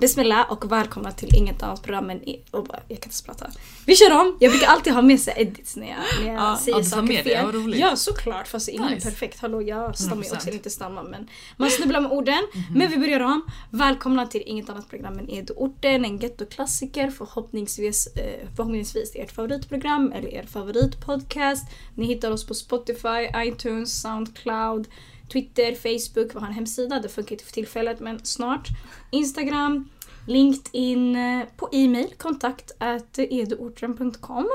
Bismillah och välkomna till inget annat program än... I, oh, jag kan inte prata. Vi kör om! Jag brukar alltid ha med sig edits när jag, när jag Ja, säger saker med det, fel. vad roligt. Ja såklart, fast ingen Nice. är perfekt. Hallå jag stammar ju 100%. också, inte stamma men man snubblar med orden. Men vi börjar om. Välkomna till inget annat program än Edo-orten, en gettoklassiker. Förhoppningsvis, eh, förhoppningsvis ert favoritprogram eller er favoritpodcast. Ni hittar oss på Spotify, iTunes, Soundcloud, Twitter, Facebook, vi har en hemsida. Det funkar inte för tillfället men snart. Instagram, LinkedIn, eh, på e-mail, kontakt eduorten.com.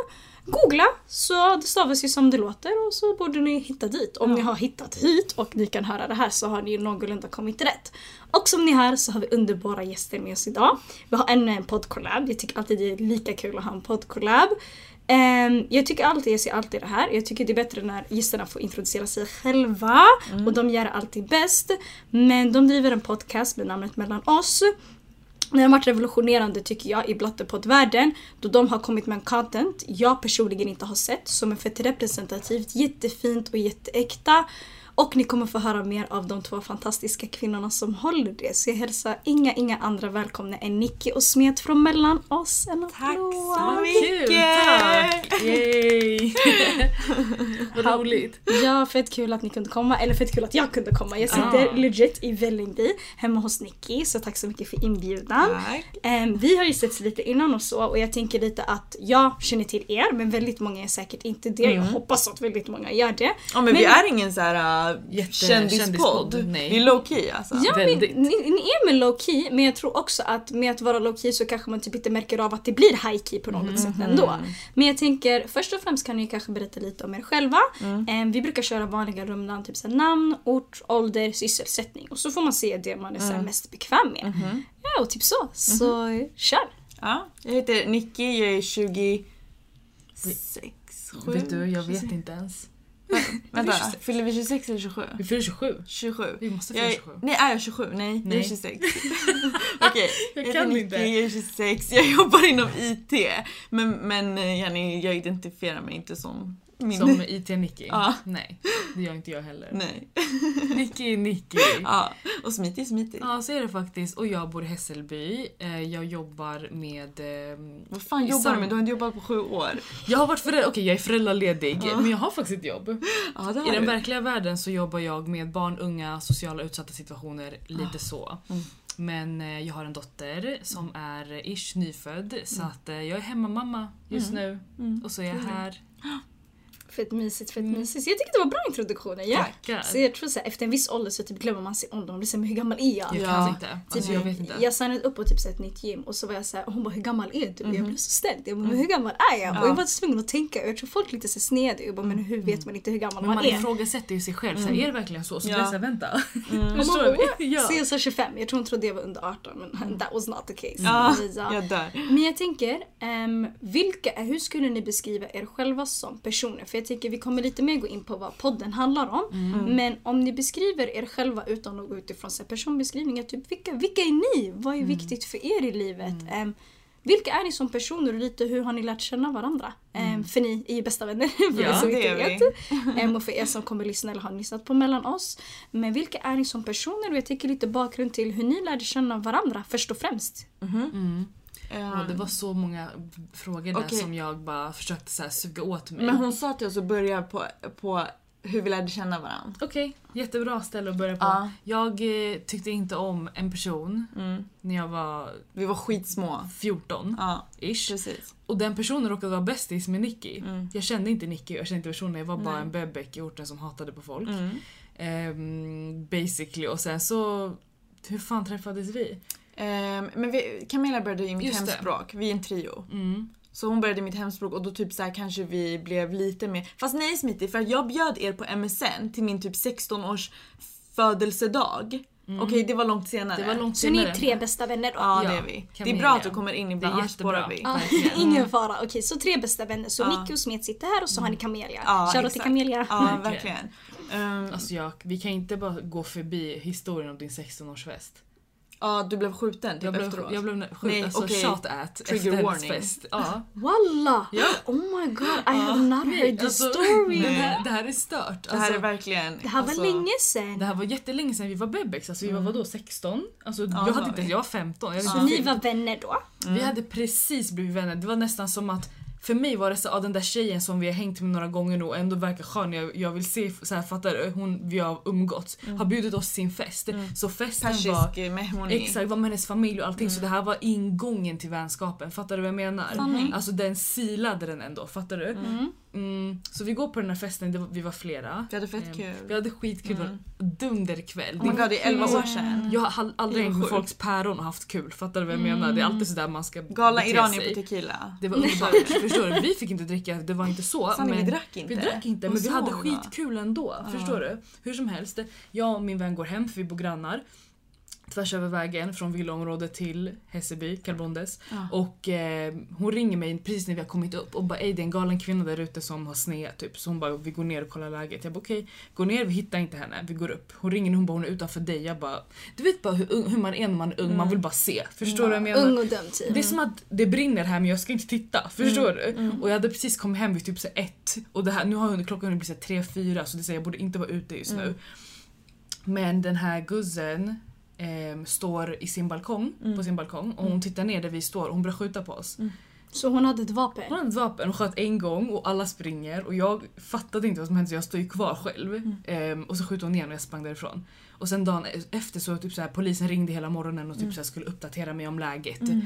Googla så det stavas ju som det låter och så borde ni hitta dit. Om ni har hittat hit och ni kan höra det här så har ni ju någorlunda kommit rätt. Och som ni hör så har vi underbara gäster med oss idag. Vi har ännu en poddcollab. Jag tycker alltid det är lika kul att ha en poddcollab. Ehm, jag tycker alltid, jag ser alltid det här, jag tycker det är bättre när gästerna får introducera sig själva och de gör det alltid bäst. Men de driver en podcast med namnet Mellan oss. Den har varit revolutionerande tycker jag i blattepoddvärlden då de har kommit med en content jag personligen inte har sett som är fett representativt, jättefint och jätteäkta. Och ni kommer få höra mer av de två fantastiska kvinnorna som håller det. Så jag hälsar inga, inga andra välkomna än Nicky och Smet från Mellan oss. En Tack så mycket! tack! Yay! Vad roligt. Ja, fett kul att ni kunde komma. Eller fett kul att jag kunde komma. Jag sitter Ja. legit i Vällingby hemma hos Nicky. Så tack så mycket för inbjudan. Ehm, vi har ju setts lite innan och så och jag tänker lite att jag känner till er men väldigt många är säkert inte det. Jag hoppas att väldigt många gör det. Ja men, vi Men- är ingen så här Jätte- kändispodd. kändispodd, nej. Vi är low key alltså. Ja, men, ni, ni är med low key men jag tror också att med att vara low key så kanske man typ inte märker av att det blir high key på något sätt ändå. Men jag tänker först och främst kan ni kanske berätta lite om er själva. Ehm, vi brukar köra vanliga rumnamn, typ så namn, ort, ålder, sysselsättning och så får man se det man är så här, mest bekväm med. Ja och typ så. Så kör! Ja, jag heter Nicky, jag är 26, 7? Vet du, jag vet inte ens. Vänta, fyller vi 26 eller 27? Vi fyller 27. 27. Vi måste Jag fylla är, 27. nej, är jag 27? Nej, jag är Nej. 26. Okej, Jag jag kan heter inte. Jag är 26, jag jobbar inom IT. Men, men eh, Jenny, jag identifierar mig inte som min... Som IT-Nicky? Ja. Nej, det gör inte jag heller. Nej. Nicky Nicky. Ja, och Smitty är Smitty. Ja, så är det faktiskt. Och jag bor i Hässelby. Eh, Jag jobbar med... ehm, Vad fan jobbar sam- du med? Du har inte jobbat på sju år. Jag har varit förälder... Okej, jag är föräldraledig. Men jag har faktiskt ett jobb. Ja, I den du. verkliga världen så jobbar jag med barn, unga, sociala utsatta situationer. Lite så. Mm. Men eh, jag har en dotter som är ish nyfödd. Så att eh, jag är hemmamamma just nu. Och så är jag här. Fett mysigt, fett mysigt. Så jag tycker det var bra introduktioner. Ja. Tackar. Så jag tror så här, efter en viss ålder så typ glömmer man sin ålder. Man blir såhär, hur gammal är jag? Jag Ja. kan inte. Alltså, Typ, jag vet inte. Jag signade upp på typ så ett nytt gym och så var jag såhär, hon bara hur gammal är du? Och jag blev så ställd. Jag bara, men hur gammal är jag? Och jag var tvungen att tänka och jag tror folk lite så sneda. Jag bara, men hur vet man inte hur gammal Men man, man är? ifrågasätter ju sig själv. Så här, är det verkligen så? Så Ja. blir såhär, vänta. Man Förstår bara? Ja. Så jag sa 25, jag tror hon trodde jag var under 18 men that was not the case. Ja, ja. jag dör. Men jag tänker, ehm, vilka, hur skulle ni beskriva er själva som personer? För jag tänker vi kommer lite mer gå in på vad podden handlar om. Men om ni beskriver er själva utan att gå utifrån så personbeskrivningar, typ vilka, vilka är ni? Vad är viktigt för er i livet? Ehm, vilka är ni som personer och lite hur har ni lärt känna varandra? Ehm, för ni är ju bästa vänner, för Ja, er som inte är vet. Ehm, och för er som kommer lyssna eller har lyssnat på mellan oss. Men vilka är ni som personer? Och jag tycker lite bakgrund till hur ni lärde känna varandra först och främst. Mm. Ja, det var så många frågor där som jag bara försökte så suga åt mig. Men hon sa till oss att börja på, på hur vi lärde känna varandra. Okej, jättebra ställe att börja på. Ja. Jag eh, tyckte inte om en person Mm. när jag var Vi var skitsmå. 14 Ja, ish. precis. Och den personen råkade vara bästis med Nicky. Mm. Jag kände inte Nicky, jag kände inte personen. Jag var bara Nej. en bebek i orten som hatade på folk. Mm. Ehm, basically. Och sen så... Hur fan träffades vi? Ehm, men vi, Camilla började i mitt Just det. hemspråk, vi är en trio. Mm. Så hon började i mitt hemspråk och då typ så här kanske vi blev lite mer... Fast nej Smitty, för jag bjöd er på MSN till min typ 16 års födelsedag. Okej det var långt senare. Det var långt Så ni senare. är tre bästa vänner då? Ja, Ja, det är vi. Det är Camilla. bra att du kommer in Det ibland, är annars spårar jättebra. vi. Ja, ingen fara. Okej, så tre bästa vänner. Så Ja. Nicky och Smet sitter här och så har ni Camelia. Ja, Shoutout till. Camelia. Ja, Verkligen. Ehm, Alltså jag, vi kan inte bara gå förbi historien om din 16-årsfest. Ja, du blev skjuten typ Jag blev, efteråt. jag blev skjuten, Nej, alltså okej. shot at Trigger warning. fest. Ja. Walla! Ja. Oh my god, I have not heard the Alltså, story. Det här, det här är stört. det här Alltså, är verkligen... Det här var alltså, länge sedan. det här var jättelänge sedan vi var bebis, alltså vi var vadå 16? Alltså, Ja, jag, var hade inte, jag var 15. Jag Så ni var vänner då? Vi hade precis blivit vänner. Det var nästan som att för mig var det så, ah, den där tjejen som vi har hängt med några gånger nu och ändå verkar skön. Jag, jag vill se, så här, fattar du? Hon, vi har umgåtts. Har bjudit oss sin fest. Så festen var... Mehmoni. Exakt, var med hennes familj och allting. Så det här var ingången till vänskapen. Fattar du vad jag menar? Sanning. Alltså den silade den ändå. Fattar du? Mm. Så vi går på den här festen, var, vi var flera. Vi hade fett Ehm, kul. Vi hade skitkul. Mm. Dunderkväll. Oh my god, det är 11 år Mm. sedan. Jag har aldrig hängt med folks päron och haft kul. Fattar du vad jag menar? Det är alltid sådär man ska bete iranier på tequila. Det var underbart. Förstår du? Vi fick inte dricka, det var inte så. Sanning, men vi drack inte. Vi drack inte men vi hade skitkul ändå. Förstår du? Hur som helst. Jag och min vän går hem för vi bor grannar. Tvärs över vägen från villaområdet till Hässelby, Kalbondes. Ja. Och eh, hon ringer mig precis när vi har kommit upp och bara ey det är en galen kvinna där ute som har sned typ. Så hon bara vi går ner och kollar läget. Jag bara okej, gå ner vi hittar inte henne. Vi går upp. Hon ringer och hon bara hon är utanför dig. Jag bara du vet bara hur, hur man är när man är ung, man vill bara se. Förstår du vad jag menar? Ung och dum typ. Det är som att det brinner här men jag ska inte titta. Förstår du? Och jag hade precis kommit hem vid typ så ett och det här, nu har hunnit- klockan hunnit bli så tre, fyra så det säger jag borde inte vara ute just nu. Men den här guzzen ehm, står i sin balkong, på sin balkong och hon tittar ner där vi står och hon börjar skjuta på oss. Så hon hade ett vapen? Hon hade ett vapen och sköt en gång och alla springer och jag fattade inte vad som hände så jag står ju kvar själv. Ehm, och så skjuter hon igen och jag sprang därifrån. Och sen dagen efter så typ så här, polisen ringde hela morgonen och typ så här, skulle uppdatera mig om läget. Ehm,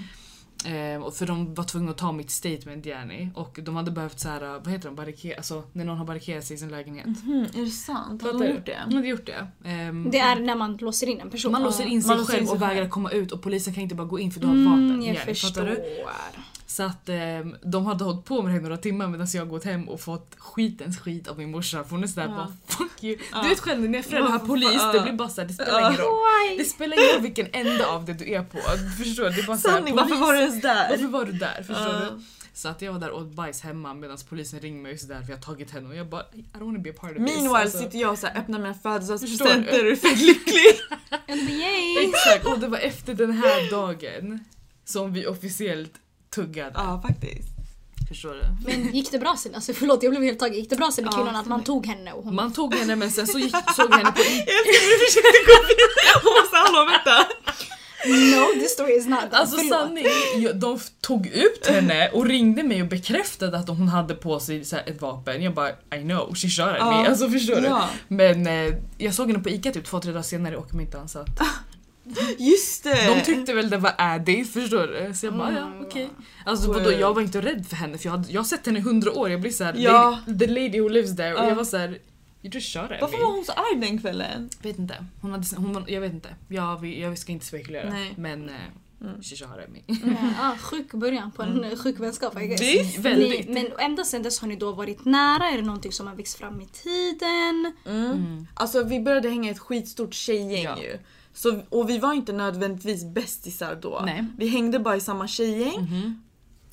och för de var tvungna att ta mitt statement Jenny och de hade behövt så här, vad heter de, barrikera, alltså när någon har barrikerat sig i sin lägenhet. Mhm, är det sant? Har de gjort det? De hade gjort det. Ehm, Det är när man låser in en person? man låser in sig Man låser själv in sig och vägrar komma ut och polisen kan inte bara gå in för du har Mm, vapen. jag Jenny, förstår. fattar du? Så att ehm, de hade hållit på med det i några timmar medan jag gått hem och fått skitens skit av min morsa för hon är sådär Ja. bara fuck you. Ja. Du vet själv när föräldrar har Ja. polis det blir bara såhär det spelar ingen roll. Why? Det spelar ingen roll vilken ände av det du är på. Du förstår? Det är bara såhär, Sanning, varför var du ens där? Varför var du där? Förstår Ja. du? Så att jag var där och åt bajs hemma medan polisen ringde mig och sådär för jag har tagit henne och jag bara I don't wanna be a part of this. Meanwhile Alltså, sitter jag och så här, öppnar mina födelsedagspresenter du? och är fett lycklig. Exakt och det var efter den här dagen som vi officiellt tuggade. Ja faktiskt. Förstår du? Men gick det bra sen? Alltså förlåt jag blev helt tagen. Gick det bra sen med Ja, kvinnan att man tog henne och hon... Man tog henne men sen så gick, såg jag henne på Jag hur du försökte gå vidare. Hon måste hallå vänta. No this story is not. Alltså Förlåt. sanning, jag- de tog ut henne och ringde mig och bekräftade att hon hade på sig så här ett vapen. Jag bara I know, she shot at me. Alltså förstår du? Ja. Men eh, jag såg henne på ICA typ två, tre dagar senare och inte så att Just det. De tyckte väl det var Addy, förstår du? Så jag bara ja Mm. okej. Alltså vadå, jag var inte rädd för henne för jag, hade, jag har sett henne i hundra år. Jag blir såhär Ja. lady, the lady who lives there och Ja. jag var såhär shot at Varför var hon så arg den kvällen? Vet inte. Hon hade, hon jag vet inte. Jag, jag ska inte spekulera. Nej. Men eh, Mm. me. Ja, ah, sjuk början på en mm. sjuk vänskap. Visst, väldigt. Ni, men ända sen dess har ni då varit nära? Är det någonting som har växt fram i tiden? Mm. Mm. Alltså vi började hänga ett skitstort tjejgäng Ja. ju. Så, och vi var inte nödvändigtvis bästisar då. Nej. Vi hängde bara i samma tjejgäng. Mhm.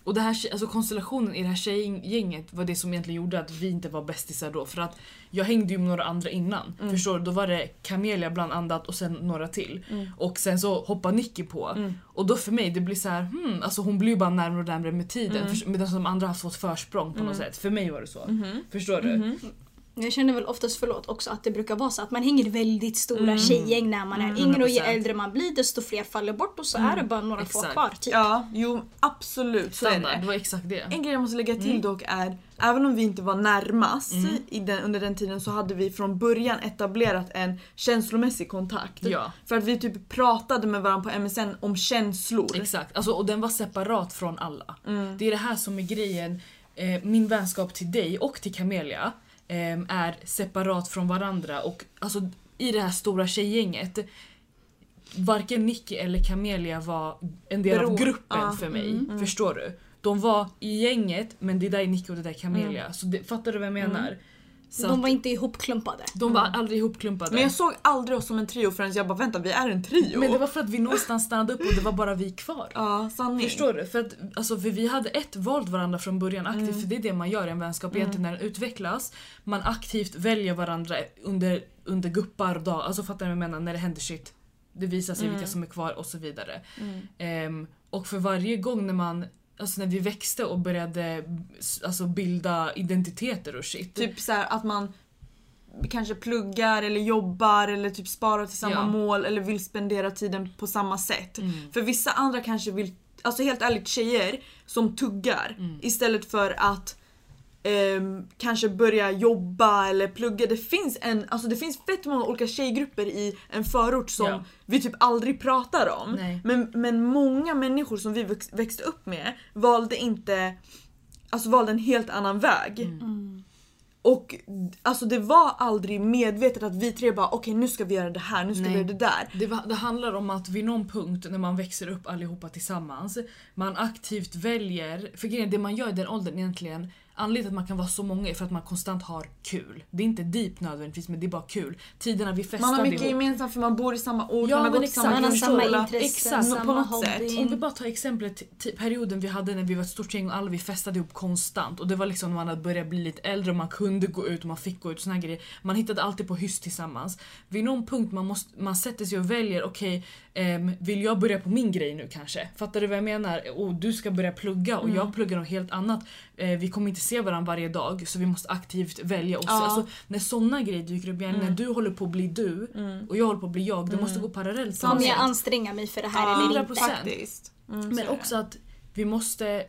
Och det här, alltså konstellationen i det här tjejgänget var det som egentligen gjorde att vi inte var bästisar då. För att jag hängde ju med några andra innan. Mm. Förstår du? Då var det Camelia bland annat och sen några till. Mm. Och sen så hoppade Nicky på. Mm. Och då för mig det blir så här, hmm, alltså hon blir ju bara närmare och närmare med tiden. Mm. Medan de andra har fått försprång på något Mm. sätt. För mig var det så. Mhm. Förstår du? Jag känner väl oftast, förlåt, också att det brukar vara så att man hänger i väldigt stora Mm. tjejgäng när man är Mm. yngre och ju 100%. äldre man blir desto fler faller bort och så Mm. är det bara några få Exakt. kvar. Typ. Ja, jo absolut så är Standard, det. det var exakt det. En grej jag måste lägga till Mm. dock är, även om vi inte var närmast Mm. i den, under den tiden så hade vi från början etablerat en känslomässig kontakt. Ja. För att vi typ pratade med varandra på MSN om känslor. Exakt, alltså, och den var separat från alla. Mm. Det är det här som är grejen. Eh, min vänskap till dig och till Camelia är separat från varandra och alltså i det här stora tjejgänget varken Nicky eller Camelia var en del av Bero- gruppen ja, för mig. mm, mm. Förstår du? De var i gänget men det där är Nicky och det där är Camelia. Mm. Så det, fattar du vad jag menar? Så De var inte ihopklumpade. de var aldrig ihopklumpade. Men jag såg aldrig oss som en trio förrän jag bara vänta vi är en trio. Men det var för att vi någonstans stannade upp och det var bara vi kvar. Ja, sanning. Förstår du? För, att, alltså, för vi hade ett valt varandra från början aktivt Mm. för det är det man gör i en vänskap Mm. egentligen när den utvecklas. Man aktivt väljer varandra under, under guppar och dagar. Alltså fattar du vad jag menar? När det händer shit. det visar sig vilka som är kvar och så vidare. Ehm, och för varje gång när man Alltså när vi växte och började alltså bilda identiteter och shit. Typ så här att man kanske pluggar eller jobbar eller typ sparar till samma Ja. mål eller vill spendera tiden på samma sätt. Mm. För vissa andra kanske vill, alltså helt ärligt tjejer som tuggar Mm. istället för att ehm, kanske börja jobba eller plugga. Det finns, en, alltså det finns fett många olika tjejgrupper i en förort som Ja. vi typ aldrig pratar om. Nej. Men, men många människor som vi väx, växte upp med valde inte Alltså valde en helt annan väg. Mm. Och alltså det var aldrig medvetet att vi tre bara okej nu ska vi göra det här, nu ska Nej. vi göra det där. Det, va- det handlar om att vid någon punkt när man växer upp allihopa tillsammans, man aktivt väljer, för grejen det man gör i den åldern egentligen, anledningen till att man kan vara så många är för att man konstant har kul. Det är inte deep nödvändigtvis men det är bara kul. Tiderna vi festade Man har mycket ihop. gemensamt för man bor i samma ort, Ja, man har gått exakt. Samma grundskola. intressen, Exakt, samma på något hobby. sätt. Om vi bara tar exemplet t- perioden vi hade när vi var ett stort gäng och alla vi festade ihop konstant och det var liksom när man hade börjat bli lite äldre och man kunde gå ut och man fick gå ut och såna grejer. Man hittade alltid på hyss tillsammans. Vid någon punkt man, måste, man sätter sig och väljer okej ehm, vill jag börja på min grej nu kanske? Fattar du vad jag menar? Och du ska börja plugga och jag pluggar något helt annat. Eh, vi kommer inte se varandra varje dag så vi måste aktivt välja oss. Ja. Alltså, när såna grejer dyker upp igen, när du håller på att bli du och jag håller på att bli jag, det måste gå parallellt. Kommer jag anstränga mig för det här Ja, eller 100%. inte? Faktiskt. Mm, Men också att vi måste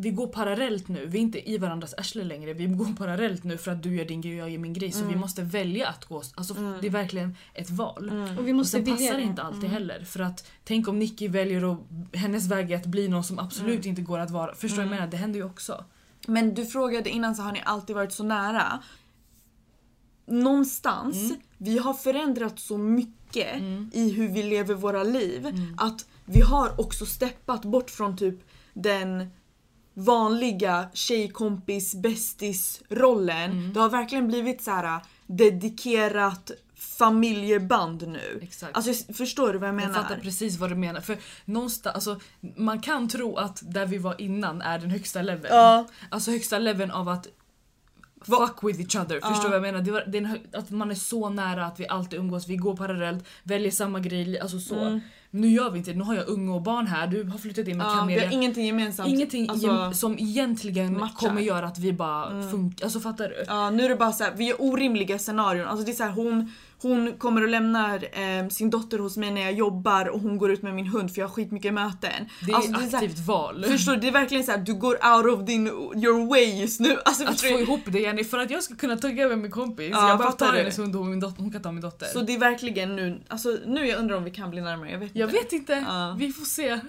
vi går parallellt nu, vi är inte i varandras arsle längre. Vi går parallellt nu för att du gör din grej och jag gör min grej. Så vi måste välja att gå. Alltså det är verkligen ett val. Och vi Och måste sen vilja passar det inte alltid heller. För att tänk om Nicky väljer att, hennes väg är att bli någon som absolut inte går att vara. Förstår du vad jag menar? Det händer ju också. Men du frågade innan så har ni alltid varit så nära. Någonstans, Mm. vi har förändrat så mycket i hur vi lever våra liv Mm. att vi har också steppat bort från typ den vanliga tjejkompis bästis rollen. Mm. Det har verkligen blivit så här dedikerat familjeband nu. Exakt. Alltså förstår du vad jag Jag menar? fattar precis vad du menar. För någonstans, alltså, man kan tro att där vi var innan är den högsta leveln. Ja. Alltså högsta leveln av att fuck with each other. Förstår du vad jag menar? Det var, det en, att man är så nära att vi alltid umgås, vi går parallellt, väljer samma grej. Alltså så. Mm. Nu gör vi inte det. Nu har jag unga och barn här, du har flyttat in med Ja, vi Camelia. har ingenting gemensamt. Ingenting Alltså- gem- som egentligen matchar. kommer göra att vi bara funkar. Alltså fattar du? Ja nu är det bara så här, vi är orimliga scenarion. Alltså det är så här, hon, hon kommer och lämnar eh, sin dotter hos mig när jag jobbar och hon går ut med min hund för jag har skitmycket möten. Det är alltså, ett så här, aktivt val. Förstår du? Det är verkligen så här, du går out of din, your way just nu. Alltså, Att få du? ihop det Jenny, för att jag ska kunna tugga med min kompis. Ja, jag bara tar hennes hund och min dotter, hon kan ta min dotter. Så det är verkligen nu, alltså nu jag undrar om vi kan bli närmare, jag vet jag vet inte, Ja. vi får se.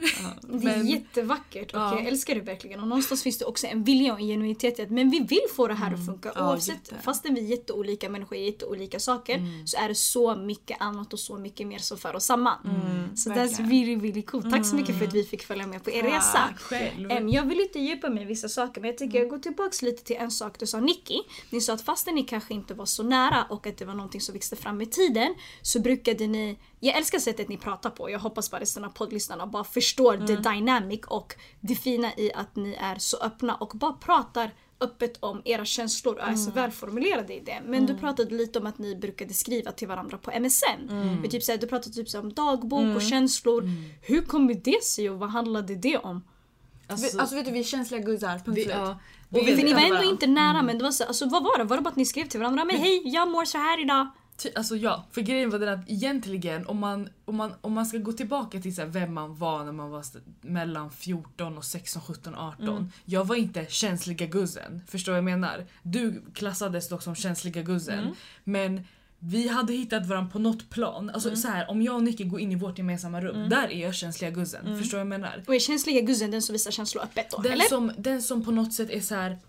Det är Men- jättevackert och Ja. jag älskar det verkligen. Och någonstans finns det också en vilja och en genuinitet i att men vi vill få det här att funka. Ja, Oavsett, jätte. fastän vi är jätteolika människor, gör jätteolika saker så är det så mycket annat och så mycket mer som för oss samman. så that's verkligen. really really cool. Tack så mycket för att vi fick följa med på er resa. Själv. Jag vill inte djupa mig i vissa saker men jag tycker jag går tillbaks lite till en sak du sa Nicky. Ni sa att fastän ni kanske inte var så nära och att det var någonting som växte fram med tiden så brukade ni, jag älskar sättet ni pratar på, jag hoppas bara resten av poddlyssnarna bara förstår the dynamic och det fina i att ni är så öppna och bara pratar öppet om era känslor och är så välformulerade i det. Men du pratade lite om att ni brukade skriva till varandra på MSN. Men typ såhär, du pratade typ såhär om dagbok och känslor. Hur kommer det sig och vad handlade det om? Alltså, alltså vet du vi är känsliga guzzar, vi, ja, Vi ni var ändå inte nära men det var så, alltså, vad var det? Var det bara att ni skrev till varandra? Men hej, jag mår så här idag. Alltså ja, för grejen var den att egentligen om man, om man, om man ska gå tillbaka till så vem man var när man var mellan 14 och 16, 17, 18. Jag var inte känsliga guzzen. Förstår vad jag menar? Du klassades dock som känsliga guzzen. Men vi hade hittat varandra på något plan. Alltså så här, om jag och Nicky går in i vårt gemensamma rum, där är jag känsliga guzzen. Förstår vad jag menar? Och är känsliga guzzen den som visar känslor öppet då? Den eller? som, den som på något sätt är så här.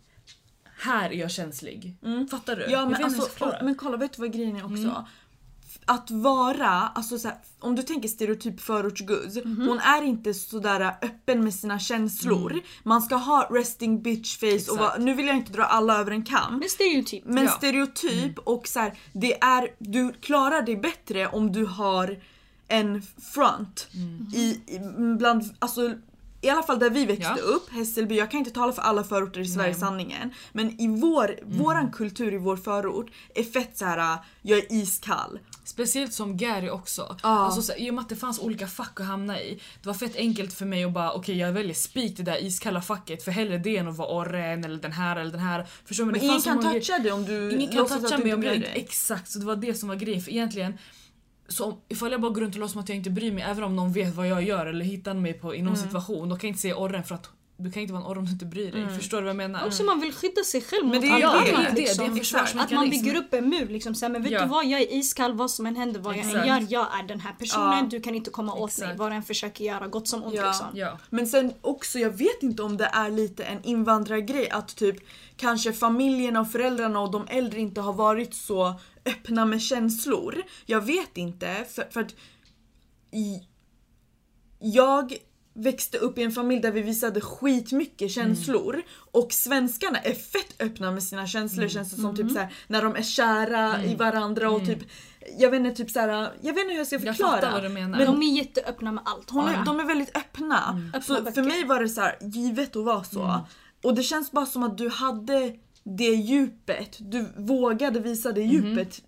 Här är jag känslig. Fattar du? Ja men alltså, och, men kolla vet du vad grejen är också? Att vara, alltså så här, om du tänker stereotyp förortsguzz, hon är inte sådär öppen med sina känslor. Man ska ha resting bitch face och Exakt. vara, nu vill jag inte dra alla över en kam. Men stereotyp. Men Ja. stereotyp och så här, det är, du klarar dig bättre om du har en front i, i bland, alltså i alla fall där vi växte Ja. upp, Hässelby, jag kan inte tala för alla förorter i Sverige, Nej. sanningen. Men i vår, Mm. våran kultur i vår förort är fett så här: jag är iskall. Speciellt som Gary också. Ja. Alltså, så, I och med att det fanns olika fack att hamna i. Det var fett enkelt för mig att bara okej jag väljer spik det där iskalla facket för hellre det än att vara orren eller den här eller den här. Förstår? Men det ingen kan toucha dig om du Ingen kan toucha mig om jag inte... Exakt, så det var det som var grejen. För egentligen, så om, ifall jag bara går runt och låtsas som att jag inte bryr mig, även om någon vet vad jag gör eller hittar mig på, i någon Mm. situation, då kan jag inte säga orren för att du kan inte vara en orre om du inte bryr dig. Förstår du vad jag menar? Också man vill skydda sig själv Men mot det är ja, det, det, annat. är det, det är liksom. en Att försvarsmekanism. man bygger upp en mur liksom. Så här, men vet Ja. du vad, jag är iskall vad som än händer, vad jag än Exakt. gör, jag är den här personen, Ja. du kan inte komma åt mig. Exakt. Vad du än försöker göra, gott som ont Ja. liksom. Ja. Men sen också, jag vet inte om det är lite en invandrargrej att typ kanske familjerna och föräldrarna och de äldre inte har varit så öppna med känslor. Jag vet inte för, för att i, jag växte upp i en familj där vi visade skitmycket känslor och svenskarna är fett öppna med sina känslor känns det som typ såhär när de är kära i varandra och typ jag vet inte typ såhär, jag vet inte hur jag ska Jag förklara. fattar vad du menar. Men de är jätteöppna med allt Hon är, de är väldigt öppna. Öppna Så för böcker. mig var det så här, givet att vara så. Och det känns bara som att du hade det djupet. Du vågade visa det djupet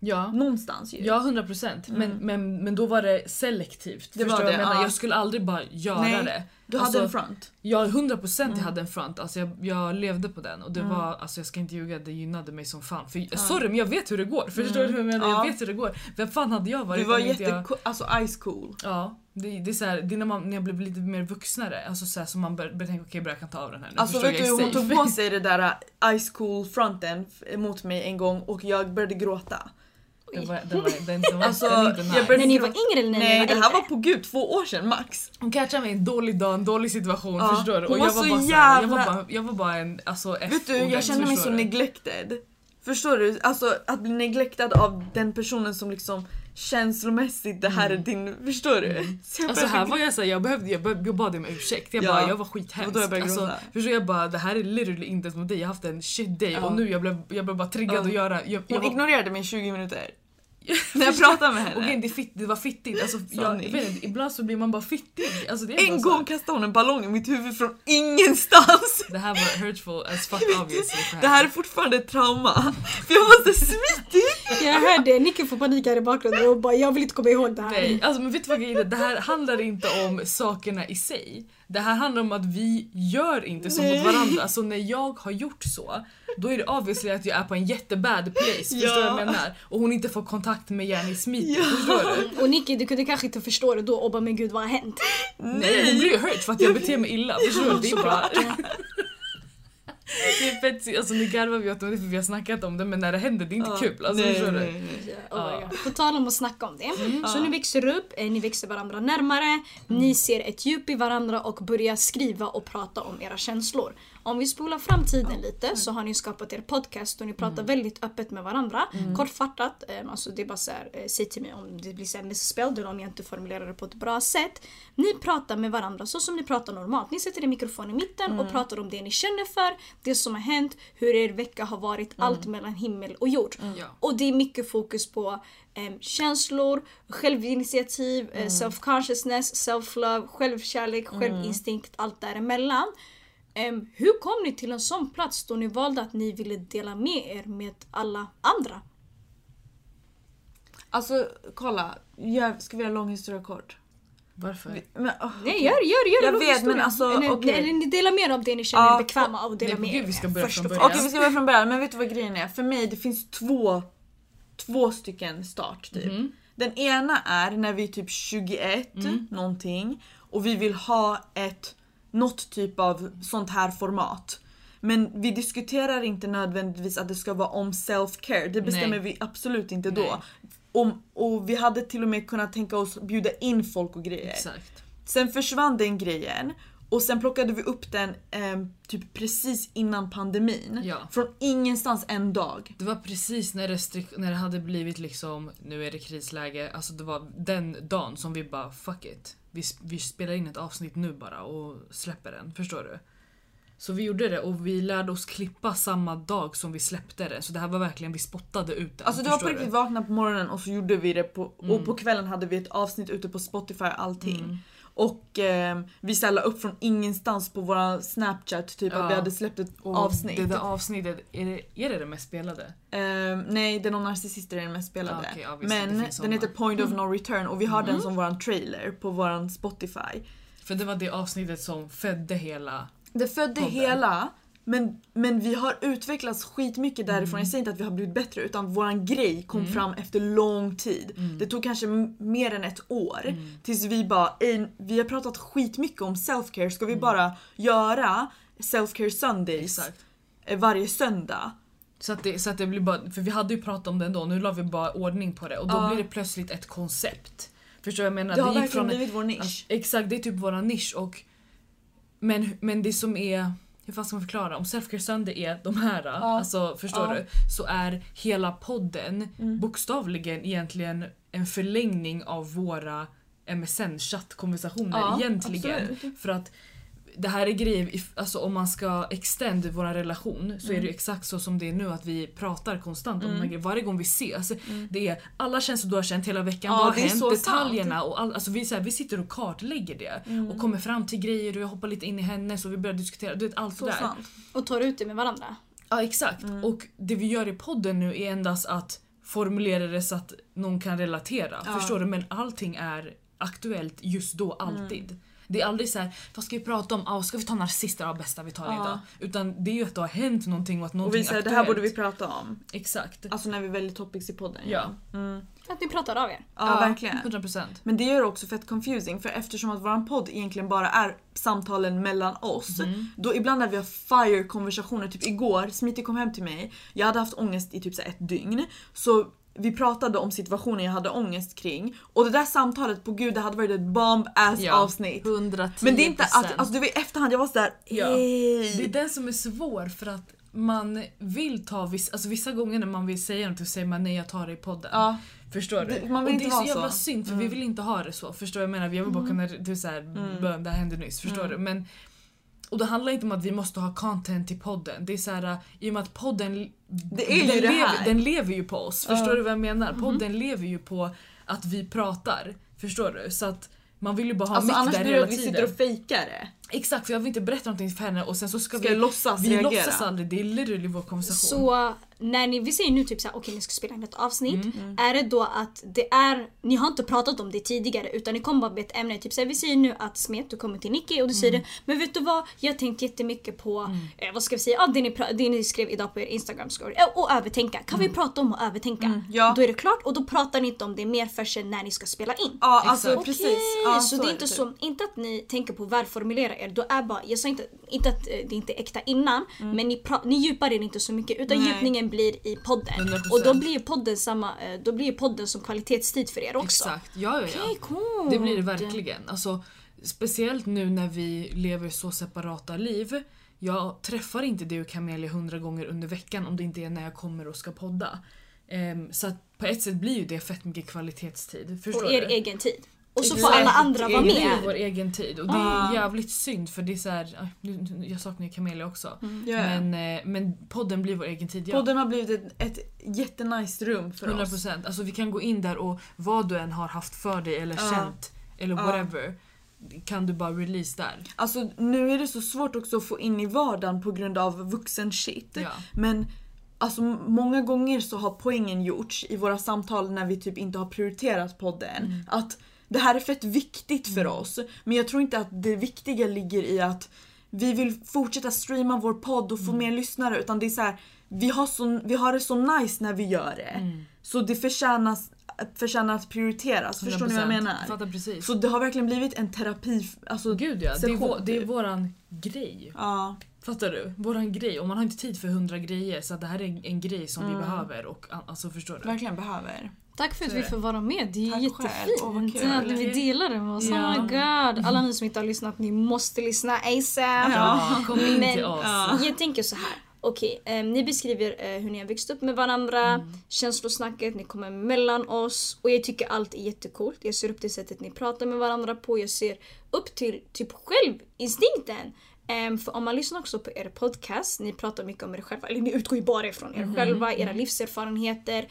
ja. någonstans ju. Ja, 100 procent. Men, men, men då var det selektivt. Det Förstår var du vad jag det, menar? ja. Jag skulle aldrig bara göra Nej, det. Du Alltså, hade en front. Ja, 100 procent jag hade en front. Alltså jag, jag levde på den och det var, alltså jag ska inte ljuga, det gynnade mig som fan. För, Sorry men jag vet hur det går. Förstår du hur jag menar? Ja. Jag vet hur det går. Vem fan hade jag varit Du var om inte jag... jätte alltså ice cool. Ja, det, det är så här, det är när, man, när jag blev lite mer vuxnare, alltså så här, som man börjar börjar tänka okej okay, jag kan ta av den här nu. Alltså Förstår vet jag du är hon safe. tog på sig det där uh, ice cool fronten f- mot mig en gång och jag började gråta. Den var, den var, den, den var, Alltså, den inte nice. När ni var yngre eller när ni Nej var det här var på gud två år sedan max. Hon catchade mig i en dålig dag, en dålig situation. Ja, Förstår du? hon Och jag var, så bara så här, jag, var jävla- bara, jag var bara en alltså, Vet du, jag kände mig så neglected. Förstår du? Alltså att bli neglectad av den personen som liksom känslomässigt, det här är din... Förstår du? Så jag Alltså här var jag såhär, jag, behövde, jag, be- jag bad om ursäkt. Jag Ja. bara, jag var Och då skithemsk. jag Alltså, förstår jag bara, det här är literally inte ens mot dig. Jag har haft en shit day Ja. och nu jag blev jag blev bara triggad Ja. att göra... Jag, jag Hon var, ignorerade mig i 20 minuter. När jag pratade med henne. Okej, det, fitt, det var fittigt. Alltså, jag, vet ibland så blir man bara fittig. Alltså, det är bara En gång kastade hon en ballong i mitt huvud från ingenstans. Det här var hurtful as fuck obviously. Det här är fortfarande ett trauma. För jag var så smitig. Jag hörde Nicke få panik här i bakgrunden och bara jag vill inte komma ihåg det här. Nej, alltså men vet du vad grejen är? Det här handlar inte om sakerna i sig. Det här handlar om att vi gör inte så Nej. mot varandra. Så när jag har gjort så, då är det obviously att jag är på en jättebad place. Förstår du vad jag Ja. menar? Och hon inte får kontakt med Jenny Smith. Ja. Förstår du? Och Nicky du kunde kanske inte förstå det då och bara men gud vad har hänt? Nej, hon blir ju hurt för att jag beter mig illa. Förstår du? Det är bara... Det är fett, alltså nu garvar vi åt det för vi har snackat om det men när det händer det är inte Ja. kul. Alltså, Nej, nej, nej. Oh Ja. God. På tal om att snacka om det. Så Ja. ni växer upp, eh, ni växer varandra närmare, ni ser ett djup i varandra och börjar skriva och prata om era känslor. Om vi spolar fram tiden lite så har ni skapat er podcast och ni pratar väldigt öppet med varandra. Kortfattat, eh, alltså det är bara så här, eh, säg till mig om det blir så här misspelled eller om jag inte formulerar det på ett bra sätt. Ni pratar med varandra så som ni pratar normalt. Ni sätter en mikrofon i mitten och pratar om det ni känner för, det som har hänt, hur er vecka har varit, allt mellan himmel och jord. Och det är mycket fokus på em, känslor, självinitiativ, eh, self-consciousness, self-love, självkärlek, självinstinkt, allt däremellan. Em, hur kom ni till en sån plats då ni valde att ni ville dela med er med alla andra? Alltså kolla, jag, ska vi göra lång historia kort? Varför? Men, åh, Nej, gör, gör, gör Jag vet, historia. men alltså, eller, okej. eller ni delar med er av det ni känner Ja, er bekväma av att dela nej, med er. vi ska börja från början. Okej vi ska börja från början, men vet du vad grejen är? För mig det finns två, två stycken start typ. Mhm. Den ena är när vi är typ 21 Mm. någonting och vi vill ha ett något typ av sånt här format. Men vi diskuterar inte nödvändigtvis att det ska vara om self-care, det bestämmer Nej. vi absolut inte då. Om, och vi hade till och med kunnat tänka oss bjuda in folk och grejer. Exakt. Sen försvann den grejen och sen plockade vi upp den ehm, typ precis innan pandemin. Ja. Från ingenstans en dag. Det var precis när, när det hade blivit liksom, nu är det krisläge, alltså det var den dagen som vi bara fuck it. Vi, vi spelar in ett avsnitt nu bara och släpper den, förstår du? Så vi gjorde det och vi lärde oss klippa samma dag som vi släppte det. Så det här var verkligen, vi spottade ut den. Alltså det var på riktigt du? vakna på morgonen och så gjorde vi det på, Mm. och på kvällen hade vi ett avsnitt ute på Spotify och allting. Och eh, vi ställde upp från ingenstans på våra snapchat typ Ja. att vi hade släppt ett Och avsnitt. Det där avsnittet, är det är det, det mest spelade? Eh, nej, den om narcissister är den mest spelade. Ah, ja, visst, det Men den heter Point of No Return och vi har den som våran trailer på våran Spotify. För det var det avsnittet som födde hela... Det födde Podden. hela men, men vi har utvecklats skitmycket därifrån. Mm. Jag säger inte att vi har blivit bättre utan våran grej kom fram efter lång tid. Mm. Det tog kanske mer än ett år tills vi bara "Ey, vi har pratat skitmycket om self-care, ska vi bara göra self-care Sundays Mm. Exakt. eh, varje söndag? Så att, det, så att det blir bara, för vi hade ju pratat om det ändå, nu la vi bara ordning på det och då Ja. blir det plötsligt ett koncept. Förstår jag menar? Det har gick verkligen från- blivit vår nisch. Alltså, exakt, det är typ våra nisch och men, men det som är, hur fan ska man förklara? Om Selfcare Sunday är de här, alltså förstår Ja. du? Så är hela podden Mm. bokstavligen egentligen en förlängning av våra MSN-chattkonversationer Ja, egentligen. absolut. För att det här är grejer, if- alltså om man ska extend vår relation så är Mm. det exakt så som det är nu att vi pratar konstant om de här grejerna. Varje gång vi ses, det är alla känslor du har känt hela veckan, Mm. Ja, vad har det är hänt, detaljerna och all, alltså vi, så här, vi sitter och kartlägger det Mm. och kommer fram till grejer och jag hoppar lite in i hennes och vi börjar diskutera, du vet allt Så det där. sant. Och tar ut det med varandra. Ja exakt. Mm. Och det vi gör i podden nu är endast att formulera det så att någon kan relatera. Ja. Förstår du? Men allting är aktuellt just då, alltid. Det är aldrig så här, vad ska vi prata om? Ah, ska vi ta narcissister? Ja, bästa vi tar det Ja. idag. Utan det är ju att det har hänt någonting och att Och någonting vi säger är det här borde vi prata om. Exakt. Alltså när vi väljer topics i podden. Ja. Mm. Att ni pratar av er. Ja, verkligen. 100%. Men det är också fett confusing för eftersom att våran podd egentligen bara är samtalen mellan oss. Mm. Då ibland när vi har fire konversationer, typ igår, Smiti kom hem till mig. Jag hade haft ångest i typ så ett dygn. Så vi pratade om situationen jag hade ångest kring. Och det där samtalet, på gud det hade varit ett bomb ass Ja. avsnitt. 110%. Men det är inte att, alltså var i efterhand jag var sådär Ja. Det är den som är svår för att man vill ta vissa, alltså vissa gånger när man vill säga något så säger man nej jag tar det i podden. Ja. Förstår du? Det- man vill och inte det är så jävla så. synd för vi vill inte ha det så. Förstår du jag menar? Vi vill bara kunna, det är såhär, bön, det här hände nyss. Förstår du? Men, och det handlar inte om att vi måste ha content i podden. Det är såhär, i och med att podden Det är ju den, det lever, här. den lever ju på oss. Förstår Ja. du vad jag menar? Podden lever ju på att vi pratar. Förstår du? Så att man vill ju bara ha Alltså mick annars där blir det hela att vi tiden. sitter och fejkar det. Exakt, för jag vill inte berätta någonting för henne och sen så ska, Ska vi... låtsas vi reagera. låtsas aldrig, det är literally vår konversation. Så när ni, vi säger nu typ såhär, okej ni ska spela in ett avsnitt. Mm. Är det då att det är, ni har inte pratat om det tidigare utan ni kommer bara med ett ämne. Typ såhär, vi säger nu att Smet du kommer till Nicky och du säger Mm. det. Men vet du vad? Jag har tänkt jättemycket på, eh, vad ska vi säga, ah, det, ni, det ni skrev idag på er Instagram story. Eh, och övertänka. Kan vi prata om att övertänka? Mm. ja. Då är det klart och då pratar ni inte om det mer för sig när ni ska spela in. Ja alltså Exakt. precis. Okej, Ja, så, det är inte typ. så, inte att ni tänker på välformulera er, då är bara, jag sa inte, inte att eh, det inte är äkta innan, men ni, pra, ni djupar er inte så mycket utan Mm. Nej. djupningen blir i podden. 100%. Och då blir ju podden samma, eh, då blir podden som kvalitetstid för er också. Exakt, ja ja ja. Okej, coolt. Det blir det verkligen. Alltså, speciellt nu när vi lever så separata liv. Jag träffar inte dig och Camelia hundra gånger under veckan om det inte är när jag kommer och ska podda. Ehm, så på ett sätt blir ju det fett mycket kvalitetstid. Förstår Och er du? egen tid. Och så får alla andra vara Det blir med. vår egen tid och det är jävligt synd för det är så här, nu- nu- jag saknar ju Camelia också. Ja. Men, eh, men podden blir vår egen tid. Ja. Podden har blivit ett, ett jättenice rum för 100 oss. procent. Alltså vi kan gå in där och vad du än har haft för dig eller Ja. känt eller whatever kan du bara release där. Alltså nu är det så svårt också att få in i vardagen på grund av vuxen shit. Ja. Men alltså många gånger så har poängen gjorts i våra samtal när vi typ inte har prioriterat podden. Mm. Att det här är fett viktigt för oss. Men jag tror inte att det viktiga ligger i att vi vill fortsätta streama vår podd och få Mm. mer lyssnare utan det är så här, vi har, så, vi har det så nice när vi gör det. Mm. Så det förtjänas, förtjänar att prioriteras. Förstår ni vad jag 100%. menar? Fattar precis. Så det har verkligen blivit en terapi, alltså Gud ja, det är, vår, det är våran grej. Ja. Fattar du? Våran grej. Och man har inte tid för hundra grejer så det här är en, en grej som Mm. vi behöver. Och, alltså förstår du? verkligen behöver. Tack för att vi får vara med. Det är Tack jättefint kul. att ni delar det med oss. Ja. Oh my god. Alla ni som inte har lyssnat, ni måste lyssna ASAP. Ja, kom in Men- till oss. Ja. Jag tänker så här. Okej, eh, ni beskriver eh, hur ni har växt upp med varandra, Mm. känslosnacket, ni kommer mellan oss och jag tycker allt är jättecoolt. Jag ser upp till sättet ni pratar med varandra på, jag ser upp till typ självinstinkten. Ehm, för om man lyssnar också på er podcast, ni pratar mycket om er själva, eller ni utgår ju bara ifrån er själva, era livserfarenheter.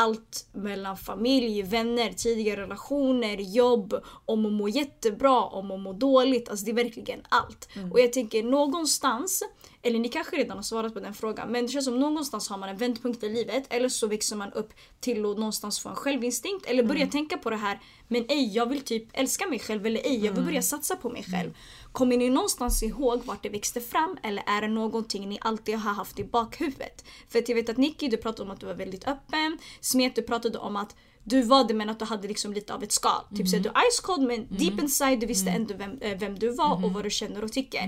Allt mellan familj, vänner, tidigare relationer, jobb, om att må jättebra, om att må dåligt. Alltså det är verkligen allt. Och jag tänker någonstans, eller ni kanske redan har svarat på den frågan, men det känns som någonstans har man en vändpunkt i livet eller så växer man upp till att någonstans få en självinstinkt eller börja tänka på det här men ej jag vill typ älska mig själv eller ej jag vill börja satsa på mig själv. Kommer ni någonstans ihåg vart det växte fram eller är det någonting ni alltid har haft i bakhuvudet? För att jag vet att Nicky du pratade om att du var väldigt öppen, Smet du pratade om att du var det men att du hade liksom lite av ett skal. Typ så att du är ice cold men deep inside du visste ändå vem, eh, vem du var och vad du känner och tycker.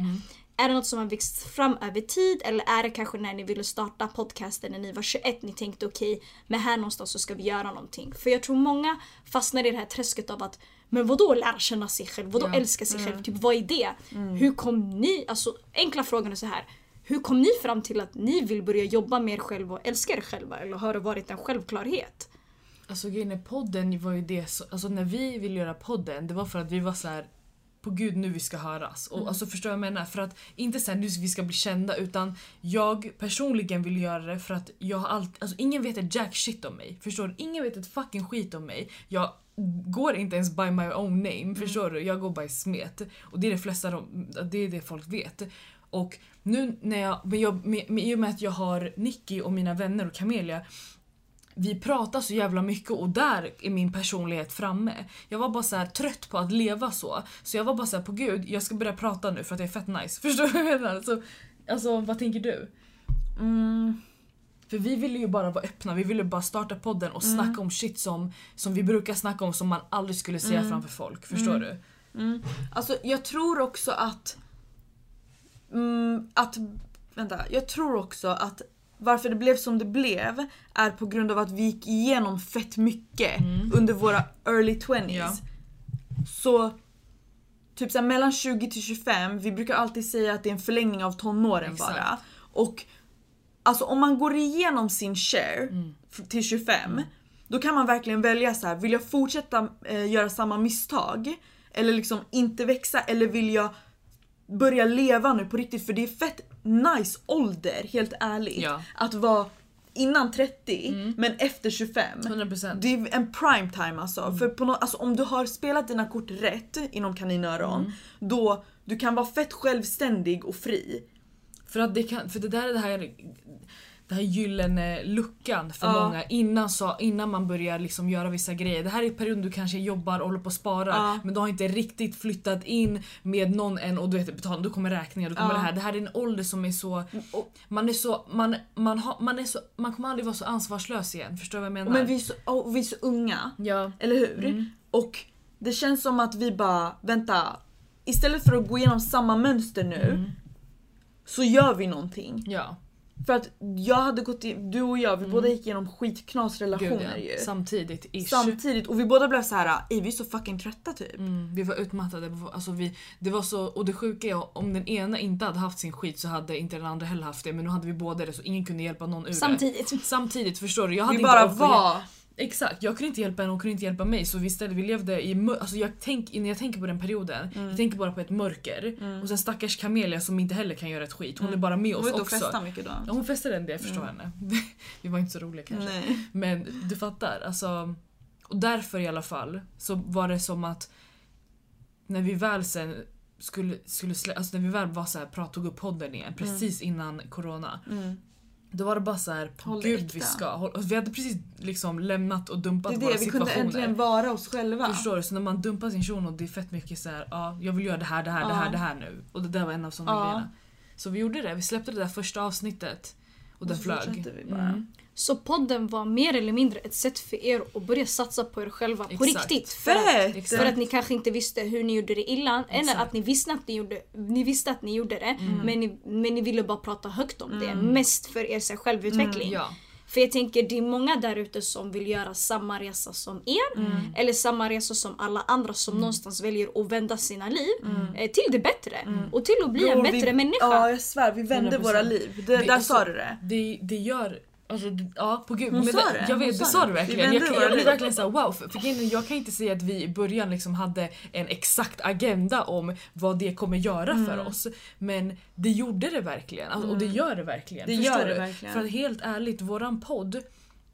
Är det något som har växt fram över tid eller är det kanske när ni ville starta podcasten när ni var 21 ni tänkte okej, men här någonstans så ska vi göra någonting. För jag tror många fastnar i det här träsket av att men vadå lära känna sig själv? Vadå Ja. älska sig själv? Typ vad är det? Hur kom ni, alltså enkla frågan är så här. Hur kom ni fram till att ni vill börja jobba med er själva och älska er själva? Eller har det varit en självklarhet? Alltså grejen podden var ju det, så, alltså när vi ville göra podden det var för att vi var så här på gud nu vi ska höras. Och alltså förstår jag vad jag menar? För att inte sen nu vi ska bli kända utan jag personligen vill göra det för att jag har alltid, alltså ingen vet ett jack shit om mig. Förstår du? Ingen vet ett fucking skit om mig. Jag går inte ens by my own name, förstår du? Jag går by smet. Och det är det flesta, de, det är det folk vet. Och nu när jag, men jag med, med, i och med att jag har Nicky och mina vänner och Camelia vi pratar så jävla mycket och där är min personlighet framme. Jag var bara så trött på att leva så. Så jag var bara så här på gud, jag ska börja prata nu för att det är fett nice. Förstår du vad jag menar? Så, alltså vad tänker du? Mm. För vi ville ju bara vara öppna, vi ville bara starta podden och snacka om shit som, som vi brukar snacka om som man aldrig skulle säga framför folk. Förstår du? Mm. Alltså jag tror också att... Mm, att... Vänta, jag tror också att varför det blev som det blev är på grund av att vi gick igenom fett mycket under våra early 20s. Ja. Så typ så här, mellan 20 till 25, vi brukar alltid säga att det är en förlängning av tonåren Exakt. bara. Och alltså om man går igenom sin share f- till 25, då kan man verkligen välja så här: vill jag fortsätta eh, göra samma misstag? Eller liksom inte växa eller vill jag börja leva nu på riktigt? För det är fett nice ålder, helt ärligt. Ja. Att vara innan 30 men efter 25. 100%. Det är en prime time alltså. För på nå- alltså, om du har spelat dina kort rätt inom kaninöron, då du kan vara fett självständig och fri. För att det kan, för det där är det här det här gyllene luckan för Ja. många innan, så, innan man börjar liksom göra vissa grejer. Det här är perioden du kanske jobbar och håller på att spara Ja. men du har inte riktigt flyttat in med någon än och du vet betal, då kommer räkningar, då kommer Ja. det här. Det här är en ålder som är så... Man är så... Man, man, har, man, är så man kommer aldrig vara så ansvarslös igen. Förstår du vad jag menar? men vi är, så, och vi är så unga, Ja. eller hur? Mm. Och det känns som att vi bara, vänta. Istället för att gå igenom samma mönster nu Mm. så gör vi någonting. Ja. För att jag hade gått i, du och jag, vi båda gick igenom skitknas Mm. Gud, ja. ju. Samtidigt ish. Samtidigt och vi båda blev så här, "Ey, vi är så fucking trötta typ. Mm, vi var utmattade. Alltså vi, det var så, och det sjuka är om den ena inte hade haft sin skit så hade inte den andra heller haft det. Men nu hade vi båda det så ingen kunde hjälpa någon ur det. Samtidigt. Samtidigt förstår du? Jag hade Vi inte bara var. Exakt, jag kunde inte hjälpa henne och hon kunde inte hjälpa mig så vi istället vi levde i alltså jag tänk, När jag tänker på den perioden, Mm. jag tänker bara på ett mörker. Och sen stackars Camelia som inte heller kan göra ett skit. Hon är bara med Hon oss och också. festade mycket då. Ja, hon festade en del, jag förstår henne. vi var inte så roliga kanske. Nej. Men du fattar, alltså. Och därför i alla fall så var det som att när vi väl sen skulle, skulle slä, alltså när vi väl var så här, prat, tog upp podden igen precis innan corona. Då var det bara så här, Håll det gud äkta. vi ska. och Vi hade precis liksom lämnat och dumpat Det är våra det, vi kunde situationer. äntligen vara oss själva. Förstår du? Så när man dumpar sin shuno och det är fett mycket så här, ja jag vill göra det här, det här, det Ja. här, det här nu. Och det där var en av sådana Ja. grejerna. Så vi gjorde det, vi släppte det där första avsnittet. Och den så flög. vi bara. Mm. Så podden var mer eller mindre ett sätt för er att börja satsa på er själva på Exakt. riktigt. För att! Exakt. för att ni kanske inte visste hur ni gjorde det innan. Eller att ni visste att ni gjorde, ni visste att ni gjorde det. Men, ni, men ni ville bara prata högt om det. Mest för er självutveckling. Ja. För jag tänker det är många där ute som vill göra samma resa som er. Mm. Eller samma resa som alla andra som någonstans väljer att vända sina liv eh, till det bättre. Och till att bli en Bror, bättre vi, människa. Ja jag svär, vi vände 100%. våra liv. Det, Det- där alltså- sa du det. Det, det gör... Alltså, ja på gud. Hon men sa det. Jag vet, sa det sa det. du verkligen. Jag, våra jag blev verkligen såhär wow. För, för jag kan inte säga att vi i början liksom hade en exakt agenda om vad det kommer göra för Mm. oss. Men det gjorde det verkligen. Alltså, Och det gör det verkligen. Det gör det verkligen. För att helt ärligt, våran podd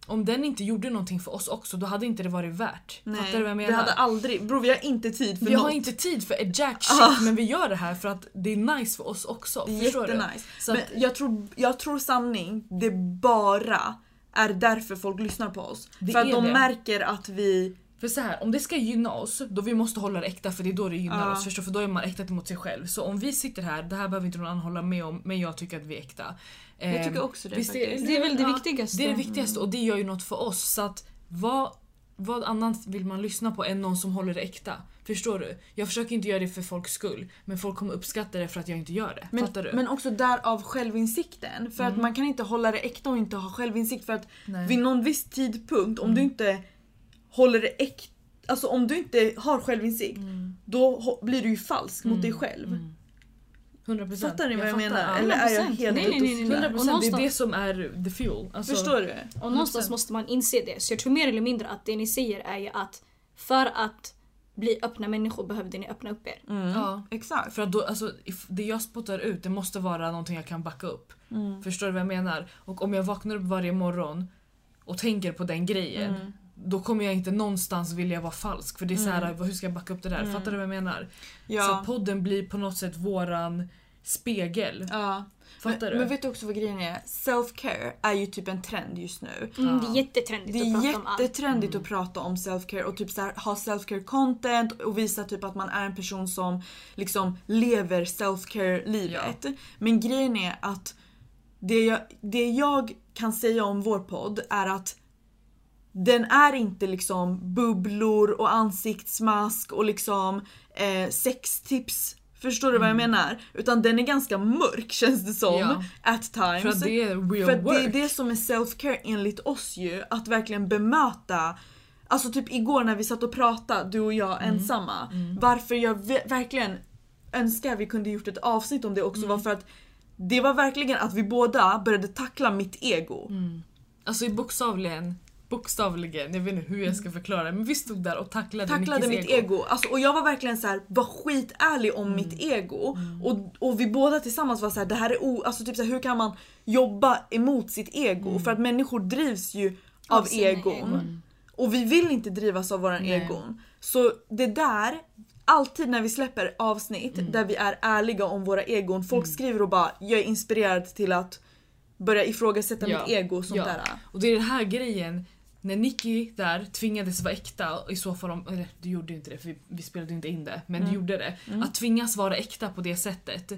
om den inte gjorde någonting för oss också då hade inte det varit värt. Fattar du vad jag menar? vi hade aldrig, bror vi har inte tid för vi något. har inte tid för ett jack shit Ah. men vi gör det här för att det är nice för oss också. Det förstår du? Så Men jag tror, jag tror sanning, det bara är därför folk lyssnar på oss. Det för att de det. märker att vi... för så här, om det ska gynna oss då vi måste hålla det äkta för det är då det gynnar Ja. oss. Förstår? För då är man äkta mot sig själv. Så om vi sitter här, det här behöver inte någon annan hålla med om men jag tycker att vi är äkta. Jag Ehm, tycker också det visst faktiskt. Det är väl det Ja. viktigaste. Det är det viktigaste och det gör ju något för oss. Så att vad, vad annat vill man lyssna på än någon som håller det äkta? Förstår du? Jag försöker inte göra det för folks skull men folk kommer uppskatta det för att jag inte gör det. Men, Fattar du? men också därav självinsikten. För att man kan inte hålla det äkta och inte ha självinsikt. För att Nej. vid någon viss tidpunkt, om du inte håller det äkta Alltså om du inte har självinsikt, då ho- blir du ju falsk mot dig själv. 100%. Fattar ni vad jag, fattar, menar? Eller är jag 100%. helt Nej, nej, nej, nej. cyklar? 100% Och det är det som är the fuel. Alltså, Förstår du? Och någonstans måste man inse det. Så jag tror mer eller mindre att det ni säger är ju att för att bli öppna människor behövde ni öppna upp er. Mm. Ja. Exakt. För att då, alltså, det jag spottar ut det måste vara någonting jag kan backa upp. Mm. Förstår du vad jag menar? Och om jag vaknar upp varje morgon och tänker på den grejen Mm. Då kommer jag inte någonstans vilja vara falsk. För det är så här, hur ska jag backa upp det där? Fattar du vad jag menar? Så Mm. Ja. podden blir på något sätt våran spegel. ja. Fattar men, du? men vet du också vad grejen är? Self-care är ju typ en trend just nu. Mm, det är jättetrendigt Det att är prata om allt. jättetrendigt att prata om self-care och typ så här, ha self-care content och visa typ att man är en person som liksom lever self-care livet. Men grejen är att det jag, det jag kan säga om vår podd är att den är inte liksom bubblor och ansiktsmask och liksom eh, sextips. Förstår du vad jag menar? Utan den är ganska mörk känns det som. Ja. At times. För att det är real För att work. det är det som är self-care enligt oss ju. Att verkligen bemöta Alltså typ igår när vi satt och pratade, du och jag Mm. ensamma. Varför jag ve- verkligen önskar vi kunde gjort ett avsnitt om det också Mm. var för att det var verkligen att vi båda började tackla mitt ego. Mm. Alltså i bokstavligen, bokstavligen, jag vet inte hur jag ska förklara men vi stod där och tacklade, Tacklade mitt ego. Alltså, och jag var verkligen så här, var skitärlig om mitt Mm. ego. Och, och vi båda tillsammans var så här, det här är o... Alltså typ så här, hur kan man jobba emot sitt ego? Mm. För att människor drivs ju av, Av egon. egon. Och vi vill inte drivas av våran Nej. egon. Så det där, alltid när vi släpper avsnitt Mm. där vi är ärliga om våra egon, folk skriver och bara jag är inspirerad till att börja ifrågasätta Ja. mitt ego och sånt Ja. där. Och det är den här grejen, när Nicky där tvingades vara äkta, i så fall om, eller du gjorde inte det för vi, vi spelade inte in det, men Mm. du gjorde det. Att tvingas vara äkta på det sättet,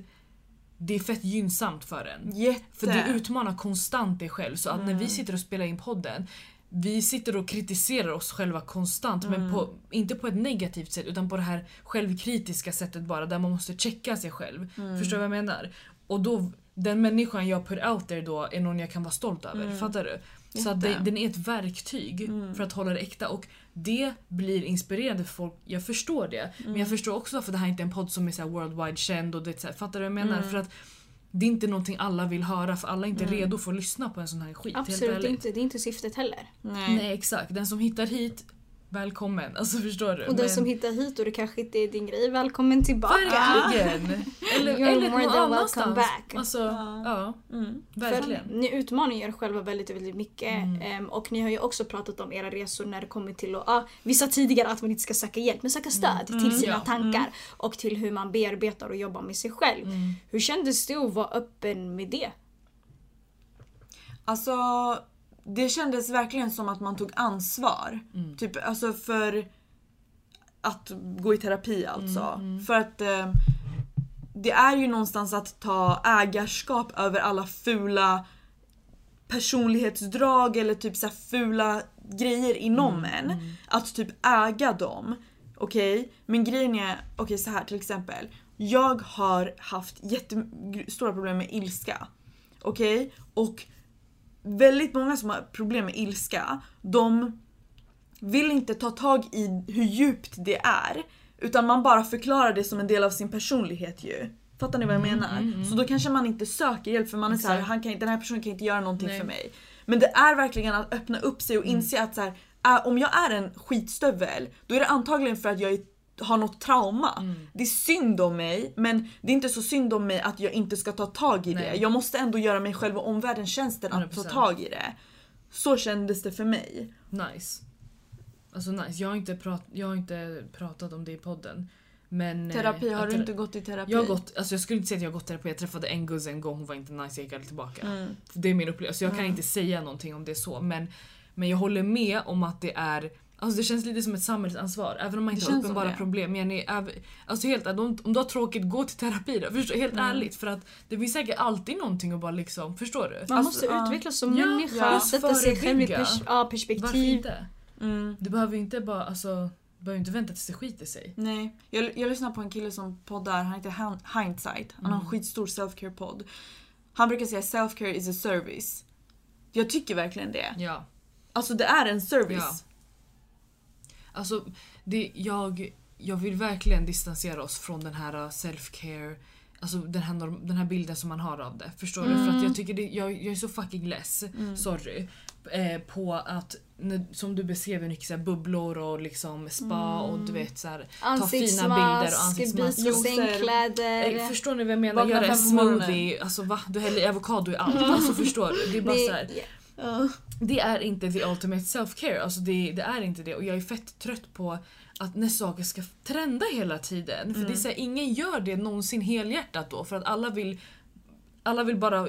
det är fett gynnsamt för en. Jätte. För du utmanar konstant dig själv så att när Mm. vi sitter och spelar in podden vi sitter och kritiserar oss själva konstant men på, inte på ett negativt sätt utan på det här självkritiska sättet bara där man måste checka sig själv. Förstår du vad jag menar? Och då, den människan jag put out there då är någon jag kan vara stolt över. Fattar du? Så att det, den är ett verktyg för att hålla det äkta och det blir inspirerande för folk. Jag förstår det. Men jag förstår också varför det här inte är en podd som är så här worldwide känd. Och det, så här, fattar du vad jag menar? För att det är inte någonting alla vill höra för alla är inte redo för att lyssna på en sån här skit. helt Absolut inte, det är inte syftet heller. Nej. Nej exakt, den som hittar hit, välkommen. Alltså förstår du? Och den Men- som hittar hit och det kanske inte är din grej, välkommen tillbaka. Verkligen! Eller, You're eller more någon than annanstans. welcome back. Alltså, ja. Mm. Verkligen. För ni utmanar er själva väldigt, väldigt mycket. Mm. Ehm, och ni har ju också pratat om era resor när det kommer till att, ah, vi sa tidigare att man inte ska söka hjälp, men söka stöd till sina Mm. Ja. tankar. Och till hur man bearbetar och jobbar med sig själv. Mm. Hur kändes det att vara öppen med det? Alltså det kändes verkligen som att man tog ansvar. Mm. Typ alltså för att gå i terapi alltså. Mm, För att eh, det är ju någonstans att ta ägarskap över alla fula personlighetsdrag eller typ så fula grejer inom Mm, en. Att typ äga dem. Okej? Men grejen är, okej så här till exempel. Jag har haft jättestora problem med ilska. Okej? Och väldigt många som har problem med ilska, de vill inte ta tag i hur djupt det är. Utan man bara förklarar det som en del av sin personlighet ju. Fattar ni vad jag menar? Så då kanske man inte söker hjälp för man är såhär, han kan, den här personen kan inte göra någonting Nej. för mig. Men det är verkligen att öppna upp sig och inse att så här, äh, om jag är en skitstövel, då är det antagligen för att jag är, har något trauma. Det är synd om mig, men det är inte så synd om mig att jag inte ska ta tag i det. Nej. Jag måste ändå göra mig själv och omvärlden tjänsten att ta 100%. tag i det. Så kändes det för mig. Nice. Alltså nice. Jag har inte, prat, jag har inte pratat om det i podden. Men, eh, Terapi, har du inte gått i terapi? Jag har gått, alltså jag skulle inte säga att jag har gått terapi, jag träffade en guzz en gång, hon var inte nice, jag gick aldrig tillbaka. Mm. Det är min upplevelse, jag kan Mm. inte säga någonting om det så men, men jag håller med om att det är Alltså det känns lite som ett samhällsansvar även om man Det inte har uppenbara problem. Men ni, alltså helt om, om du har tråkigt, gå till terapi då. Förstår, helt Mm. ärligt. För att det finns säkert alltid någonting att bara liksom, förstår du? Man Alltså, måste ja. utvecklas som Ja, människa, ja. sätta sig själv i pers- ja, perspektiv. Mm. Du behöver inte bara, alltså, behöver inte vänta tills det skiter sig. Nej, jag, jag lyssnar på en kille som poddar, han heter Hindsight. Han har en Mm. skitstor self-care podd. Han brukar säga self-care is a service. Jag tycker verkligen det. Ja. Alltså det är en service. Alltså, det, jag, jag vill verkligen distansera oss från den här uh, self-care, alltså den här, norm, den här bilden som man har av det. Förstår du? För att jag tycker det, jag, jag är så fucking less, sorry, eh, på att när, som du beskrev här, bubblor och liksom spa och du vet så här, ta fina bilder och Ansiktsmask, sängkläder. Eh, Förstår ni vad jag menar? Vakna Gör en fem på morgonen. smoothie, alltså va? Du häller avokado i allt. Alltså förstår du? Det är bara Nej, ja. det är inte the ultimate self-care. Alltså det, det är inte det. Och jag är fett trött på att när saker ska trenda hela tiden. För det är så här, ingen gör det någonsin helhjärtat då för att alla vill, alla vill bara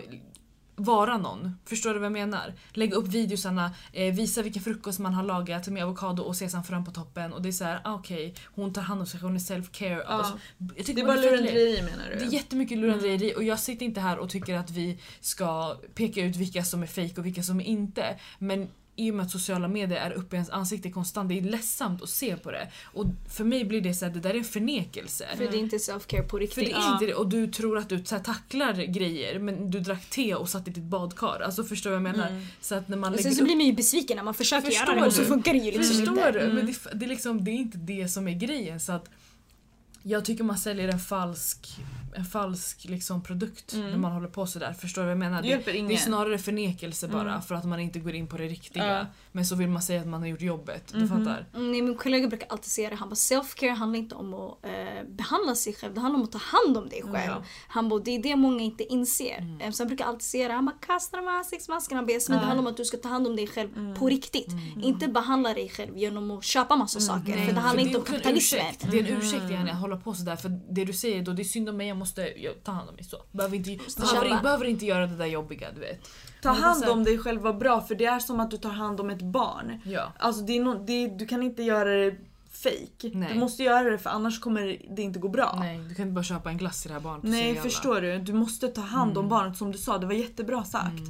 vara någon. Förstår du vad jag menar? Lägga upp videosarna, eh, visa vilken frukost man har lagat med avokado och sesamfrön på toppen och det är så här, ah, okej, hon tar hand om sig, hon är self-care. Alltså, jag tycker Det är bara lurendrejeri menar du? Det är jättemycket lurendrejeri och jag sitter inte här och tycker att vi ska peka ut vilka som är fake och vilka som är inte. Men i och med att sociala medier är uppe i ens ansikte konstant, det är ledsamt att se på det. Och för mig blir det så här, det där är en förnekelse. För det är inte self-care på För riktigt. det är inte det och du tror att du så tacklar grejer men du drack te och satt i ditt badkar. Alltså förstår du vad jag menar? Så att när man Och sen så upp blir man ju besviken när man försöker Förstår göra det och så funkar det ju liksom Förstår inte. du? Men det, det, är liksom, det är inte det som är grejen. Så att jag tycker man säljer en falsk, en falsk liksom produkt när man håller på sådär. Förstår du vad jag menar? Det hjälper det är snarare förnekelse bara för att man inte går in på det riktiga. Ja. Men så vill man säga att man har gjort jobbet. Du Mhm. fattar? Mm, Nej, min kollega brukar alltid säga det. Han bara self-care handlar inte om att eh, behandla sig själv. Det handlar om att ta hand om dig själv. Ja. Han bara, det är det många inte inser. Eh, Så han brukar alltid säga det. Han bara, kasta de här ansiktsmaskerna. Jasmin, det handlar om att du ska ta hand om dig själv på riktigt. Inte behandla dig själv genom att köpa massa saker. För det handlar För inte om också en kapitalismen. Det är en ursäkt igen att hålla på sådär för det du säger då det är synd om mig, måste ta hand om mig så. Behöver inte, behöver, behöver inte göra det där jobbiga du vet. Ta hand om dig själv var bra för det är som att du tar hand om ett barn. Ja. Alltså det är no, det, du kan inte göra det fake. Nej. Du måste göra det för annars kommer det inte gå bra. Nej, du kan inte bara köpa en glass till det här barnet Nej förstår du? Du måste ta hand om barnet som du sa, det var jättebra sagt.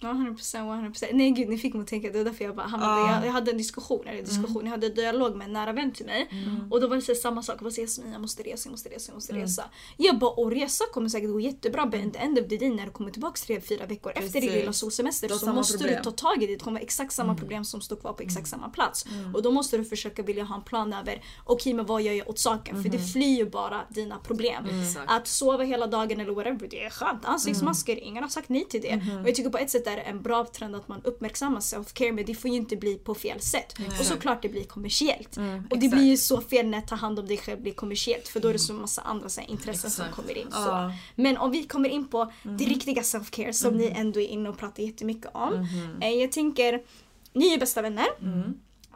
Ja, 100%, 100%. Nej gud, ni fick mig att tänka. Det var därför jag bara hamnade. Ja. Jag, jag hade en diskussion, eller diskussion, jag hade en dialog med en nära vän till mig. Och då var det så här samma sak. Jag bara Jasmin, jag måste resa, jag måste resa, jag måste resa. Jag bara, och resa kommer säkert gå jättebra. Men the end of the day när du kommer tillbaka tre, fyra veckor efter din Precis. lilla solsemester så måste problem. du ta tag i det. Det kommer vara exakt samma problem som står kvar på exakt samma plats. Och då måste du försöka vilja ha en plan över, okej men vad gör jag åt saken? För det flyr ju bara dina problem. Att sova hela dagen eller whatever, det är skönt. Ansiktsmasker, ingen har sagt nej till det. Och jag tycker på ett sätt är det en bra trend att man uppmärksammar self-care men det får ju inte bli på fel sätt. Och såklart det blir kommersiellt. och det exakt. blir ju så fel när ta hand om dig själv blir kommersiellt för då är det så massa andra så här, intressen som Exakt. kommer in. Så. Ja. Men om vi kommer in på det riktiga self-care som ni ändå är inne och pratar jättemycket om. Eh, Jag tänker, ni är bästa vänner.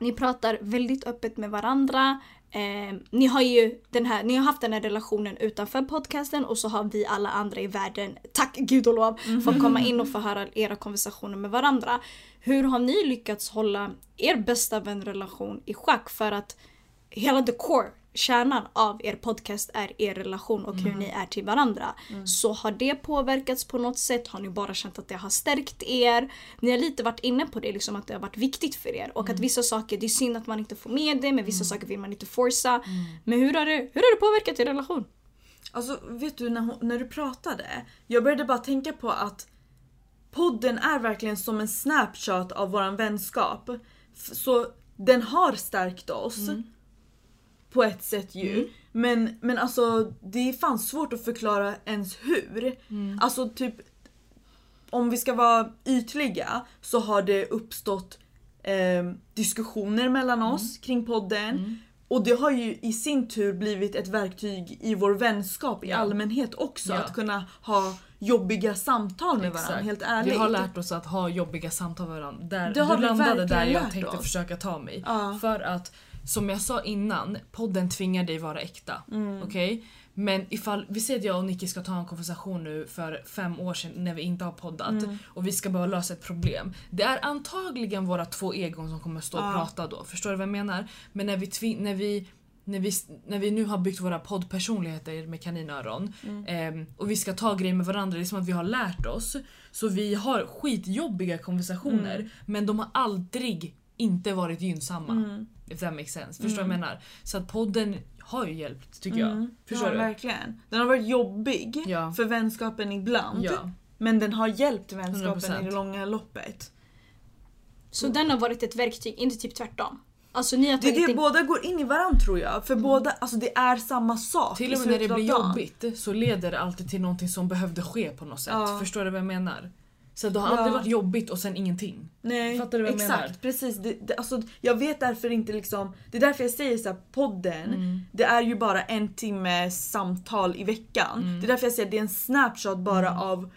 Ni pratar väldigt öppet med varandra. Eh, ni har ju den här, ni har haft den här relationen utanför podcasten och så har vi alla andra i världen, tack gud och lov, fått komma in och få höra era konversationer med varandra. Hur har ni lyckats hålla er bästa vänrelation i schack för att hela the core, kärnan av er podcast är er relation och hur ni är till varandra. Så har det påverkats på något sätt? Har ni bara känt att det har stärkt er? Ni har lite varit inne på det, liksom att det har varit viktigt för er och att vissa saker, det är synd att man inte får med det men vissa saker vill man inte forsa. Men hur har, det, hur har det påverkat er relation? Alltså vet du när, hon, när du pratade, jag började bara tänka på att podden är verkligen som en snapshot av våran vänskap. Så den har stärkt oss. På ett sätt ju. Men, men alltså det är fan svårt att förklara ens hur. Alltså typ om vi ska vara ytliga så har det uppstått eh, diskussioner mellan oss kring podden. Och det har ju i sin tur blivit ett verktyg i vår vänskap i Ja. allmänhet också. Ja. Att kunna ha jobbiga samtal med varandra, Exakt. helt ärligt. Vi har lärt oss att ha jobbiga samtal med varandra. Där, Det har du landade där jag tänkte oss. försöka ta mig. Ja. För att som jag sa innan, podden tvingar dig vara äkta. Mm. Okej? Men ifall vi säger att jag och Nicky ska ta en konversation nu för fem år sedan när vi inte har poddat Mm. och vi ska behöva lösa ett problem. Det är antagligen våra två egon som kommer stå och Ja. prata då. Förstår du vad jag menar? Men när vi, när vi när vi, när vi nu har byggt våra poddpersonligheter med kaninöron Mm. ehm, och vi ska ta grejer med varandra, det är som att vi har lärt oss. Så vi har skitjobbiga konversationer Mm. men de har aldrig inte varit gynnsamma. Mm. If that makes sense. Förstår du vad jag menar? Så att podden har ju hjälpt tycker jag. Mm. Förstår ja, du? verkligen. Den har varit jobbig Ja. för vänskapen ibland. Ja. Men den har hjälpt vänskapen 100%. i det långa loppet. Så den har varit ett verktyg, inte typ tvärtom. Alltså ni har Det är det, in... båda går in i varandra tror jag. För båda, alltså det är samma sak Till och med när det blir jobbigt så leder det alltid till någonting som behövde ske på något sätt. Ja. Förstår du vad jag menar? Så det har Ja. aldrig varit jobbigt och sen ingenting. Nej, Fattar du vad jag exakt, menar? precis. Det, det, alltså, jag vet därför inte liksom, det är därför jag säger så här, podden, Mm. det är ju bara en timme samtal i veckan. Mm. Det är därför jag säger att det är en snapshot bara av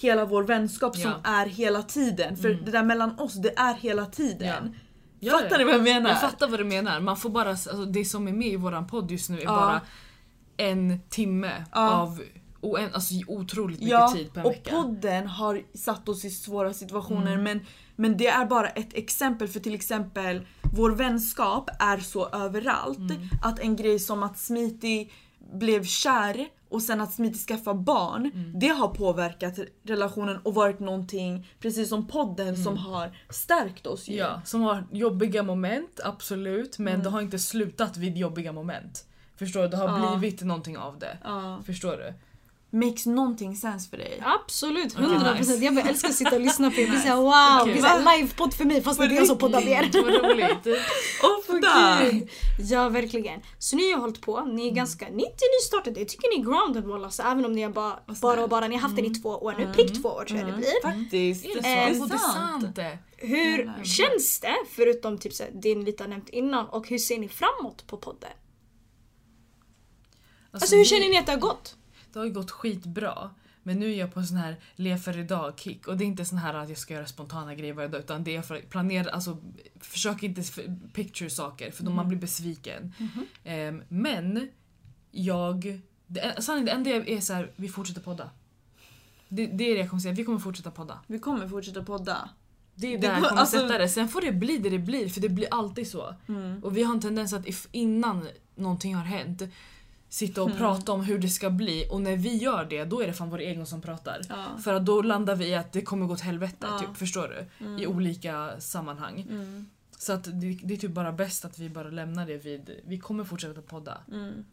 hela vår vänskap som Ja. är hela tiden. För Mm. det där mellan oss, det är hela tiden. Ja, Fattar ja. ni vad jag menar? Jag fattar vad du menar. Man får bara, alltså, det som är med i våran podd just nu är Ja. bara en timme av oen, alltså, otroligt mycket Ja, tid på en och vecka. podden har satt oss i svåra situationer Mm. men, men det är bara ett exempel för till exempel vår vänskap är så överallt Mm. att en grej som att Smiti blev kär och sen att Smiti skaffade barn, Mm. det har påverkat relationen och varit någonting, precis som podden, som har stärkt oss ju. Mm. Ja, som har jobbiga moment, absolut. Men Mm. det har inte slutat vid jobbiga moment. Förstår du? Det har Ja. blivit någonting av det. Ja. Förstår du? Makes någonting sense för dig? Absolut, Okej, 100%. nice. Jag bara älskar att sitta och lyssna på er. Är såhär wow, Okej. det är livepodd för mig fast det är jag som poddar er. Vad roligt. Ofta! Ja verkligen. Så ni har hållit på, ni är ganska, ni är inte nystartade, jag tycker ni är grounded walla. Så även om ni har bara, bara och bara, ni har haft den i två år nu, prick två år tror jag det blir. Faktiskt. Är det Eh, så? Oh, det är sant. Hur Jävlar. känns det, förutom typ såhär, det ni lite har nämnt innan, och hur ser ni framåt på podden? Alltså hur det- känner ni att det har gått? Det har ju gått skitbra. Men nu är jag på en sån här le för idag-kick. Och det är inte sån här att jag ska göra spontana grejer varje dag utan det är för att planera, alltså försök inte picture saker för då man blir besviken. Ehm, men jag, det, sanningen, det enda jag är så här, vi fortsätter podda. Det, det är det jag kommer säga, vi kommer fortsätta podda. Vi kommer fortsätta podda. Det är Det där jag går- kommer alltså- sätta det. Sen får det bli det det blir för det blir alltid så. Och vi har en tendens att if, innan någonting har hänt sitta och prata om hur det ska bli och när vi gör det då är det fan vår egen som pratar. Ja. För att då landar vi i att det kommer gå åt helvete, Ja. typ, förstår du? I olika sammanhang. Mm. Så att det, det är typ bara bäst att vi bara lämnar det vid, vi kommer fortsätta podda. Mm.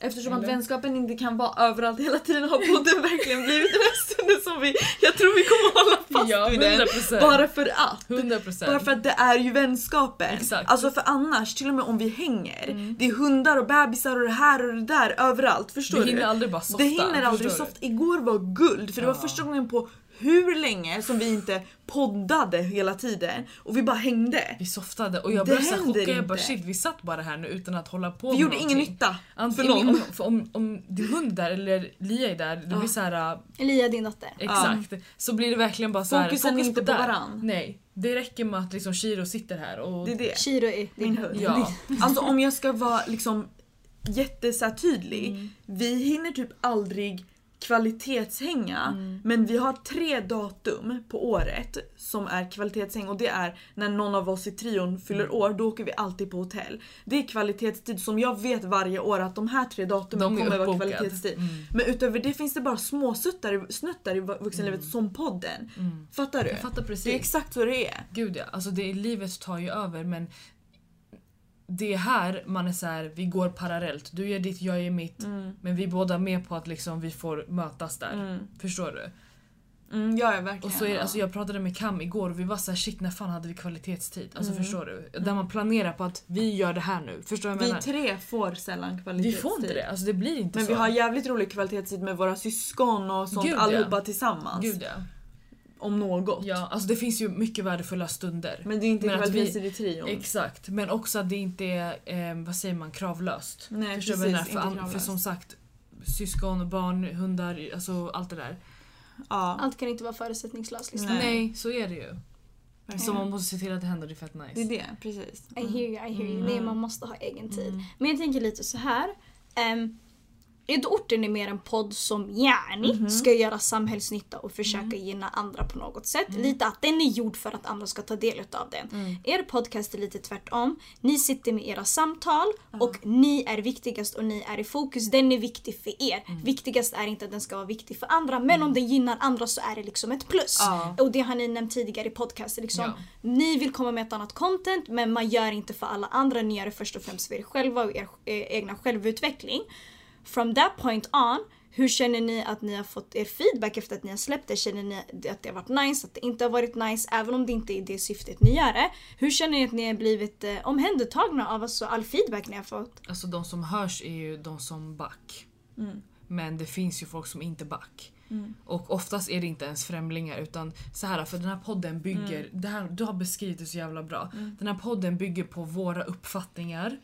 Eftersom att Eller? vänskapen inte kan vara överallt hela tiden har podden verkligen blivit den stunden som vi... Jag tror vi kommer hålla fast Ja, vid den. 100%. Bara för att. 100%. Bara för att det är ju vänskapen. Exakt. Alltså för annars, till och med om vi hänger, Mm. det är hundar och bebisar och det här och det där överallt. Förstår vi du? hinner aldrig bara softa. det hinner aldrig förstår du? soft. Igår var guld för det var första gången på hur länge som vi inte poddade hela tiden och vi bara hängde. Vi softade och jag blev så här händer chockad. Jag bara shit vi satt bara här nu utan att hålla på Vi med gjorde ingen någonting. nytta för Antingen, någon. om, för om, om din hund där eller Lia är där, det Ja. blir så här. äh, Elia din dotter. Exakt. Så blir det verkligen bara så här, Fokusen fokus inte på där. varann. Nej. Det räcker med att liksom Shiro sitter här och... Det är det. Shiro är din Min hund. Ja. Alltså om jag ska vara liksom jätte så här, tydlig. Mm. Vi hinner typ aldrig kvalitetshänga Mm. men vi har tre datum på året som är kvalitetshäng och det är när någon av oss i trion fyller Mm. år, då åker vi alltid på hotell. Det är kvalitetstid som jag vet varje år att de här tre datumen kommer vara uppbokad. kvalitetstid. Mm. Men utöver det finns det bara små suttar, i- snuttar i vuxenlivet som podden. Mm. Fattar du? Jag fattar precis. Det är exakt så det är. Gud ja, alltså det, livet tar ju över men det är här man är så här, vi går parallellt. Du gör ditt, jag gör mitt. Men vi är båda med på att liksom vi får mötas där. Mm. Förstår du? Mm, ja, ja, verkligen. Och så är ja. alltså jag pratade med Kam igår och vi var så här, shit när fan hade vi kvalitetstid? Alltså Mm. förstår du? Där man planerar på att vi gör det här nu. Förstår du vad jag Vi menar? tre får sällan Vi kvalitetstid. får inte det, alltså det blir inte Men så. vi har jävligt rolig kvalitetstid med våra syskon och sånt Gud, ja. allihopa tillsammans. Gud ja. Om något. Ja, alltså det finns ju mycket värdefulla stunder. Men det är inte Men att i trion. Exakt, men också att det inte är, eh, vad säger man, kravlöst. Nej Förstår precis, inte för, an- för kravlöst. som sagt, syskon, barn, hundar, alltså allt det där. ja. Allt kan inte vara förutsättningslöst liksom. Nej. Nej, så är det ju. Så man måste se till att det händer, det är fett nice. Det är det, precis. I hear you, I hear you. Nej, man måste ha egen tid. Mm. Men jag tänker lite så här. Um, orten är mer en podd som gärna ska göra samhällsnytta och försöka gynna andra på något sätt. Lite att den är gjord för att andra ska ta del av den. Er podcast är lite tvärtom. Ni sitter med era samtal och ni är viktigast och ni är i fokus. Den är viktig för er. Viktigast är inte att den ska vara viktig för andra men om den gynnar andra så är det liksom ett plus. Och det har ni nämnt tidigare i podcasten. Liksom, Ja. Ni vill komma med ett annat content men man gör inte för alla andra. Ni gör det först och främst för er själva och er eh, egna självutveckling. From that point on, hur känner ni att ni har fått er feedback efter att ni har släppt det? Känner ni att det har varit nice, att det inte har varit nice? Även om det inte är det syftet ni gör det. Hur känner ni att ni har blivit eh, omhändertagna av alltså, all feedback ni har fått? Alltså de som hörs är ju de som back. Mm. Men det finns ju folk som inte back. Och oftast är det inte ens främlingar utan så här för den här podden bygger, Mm. det här, du har beskrivit det så jävla bra. Den här podden bygger på våra uppfattningar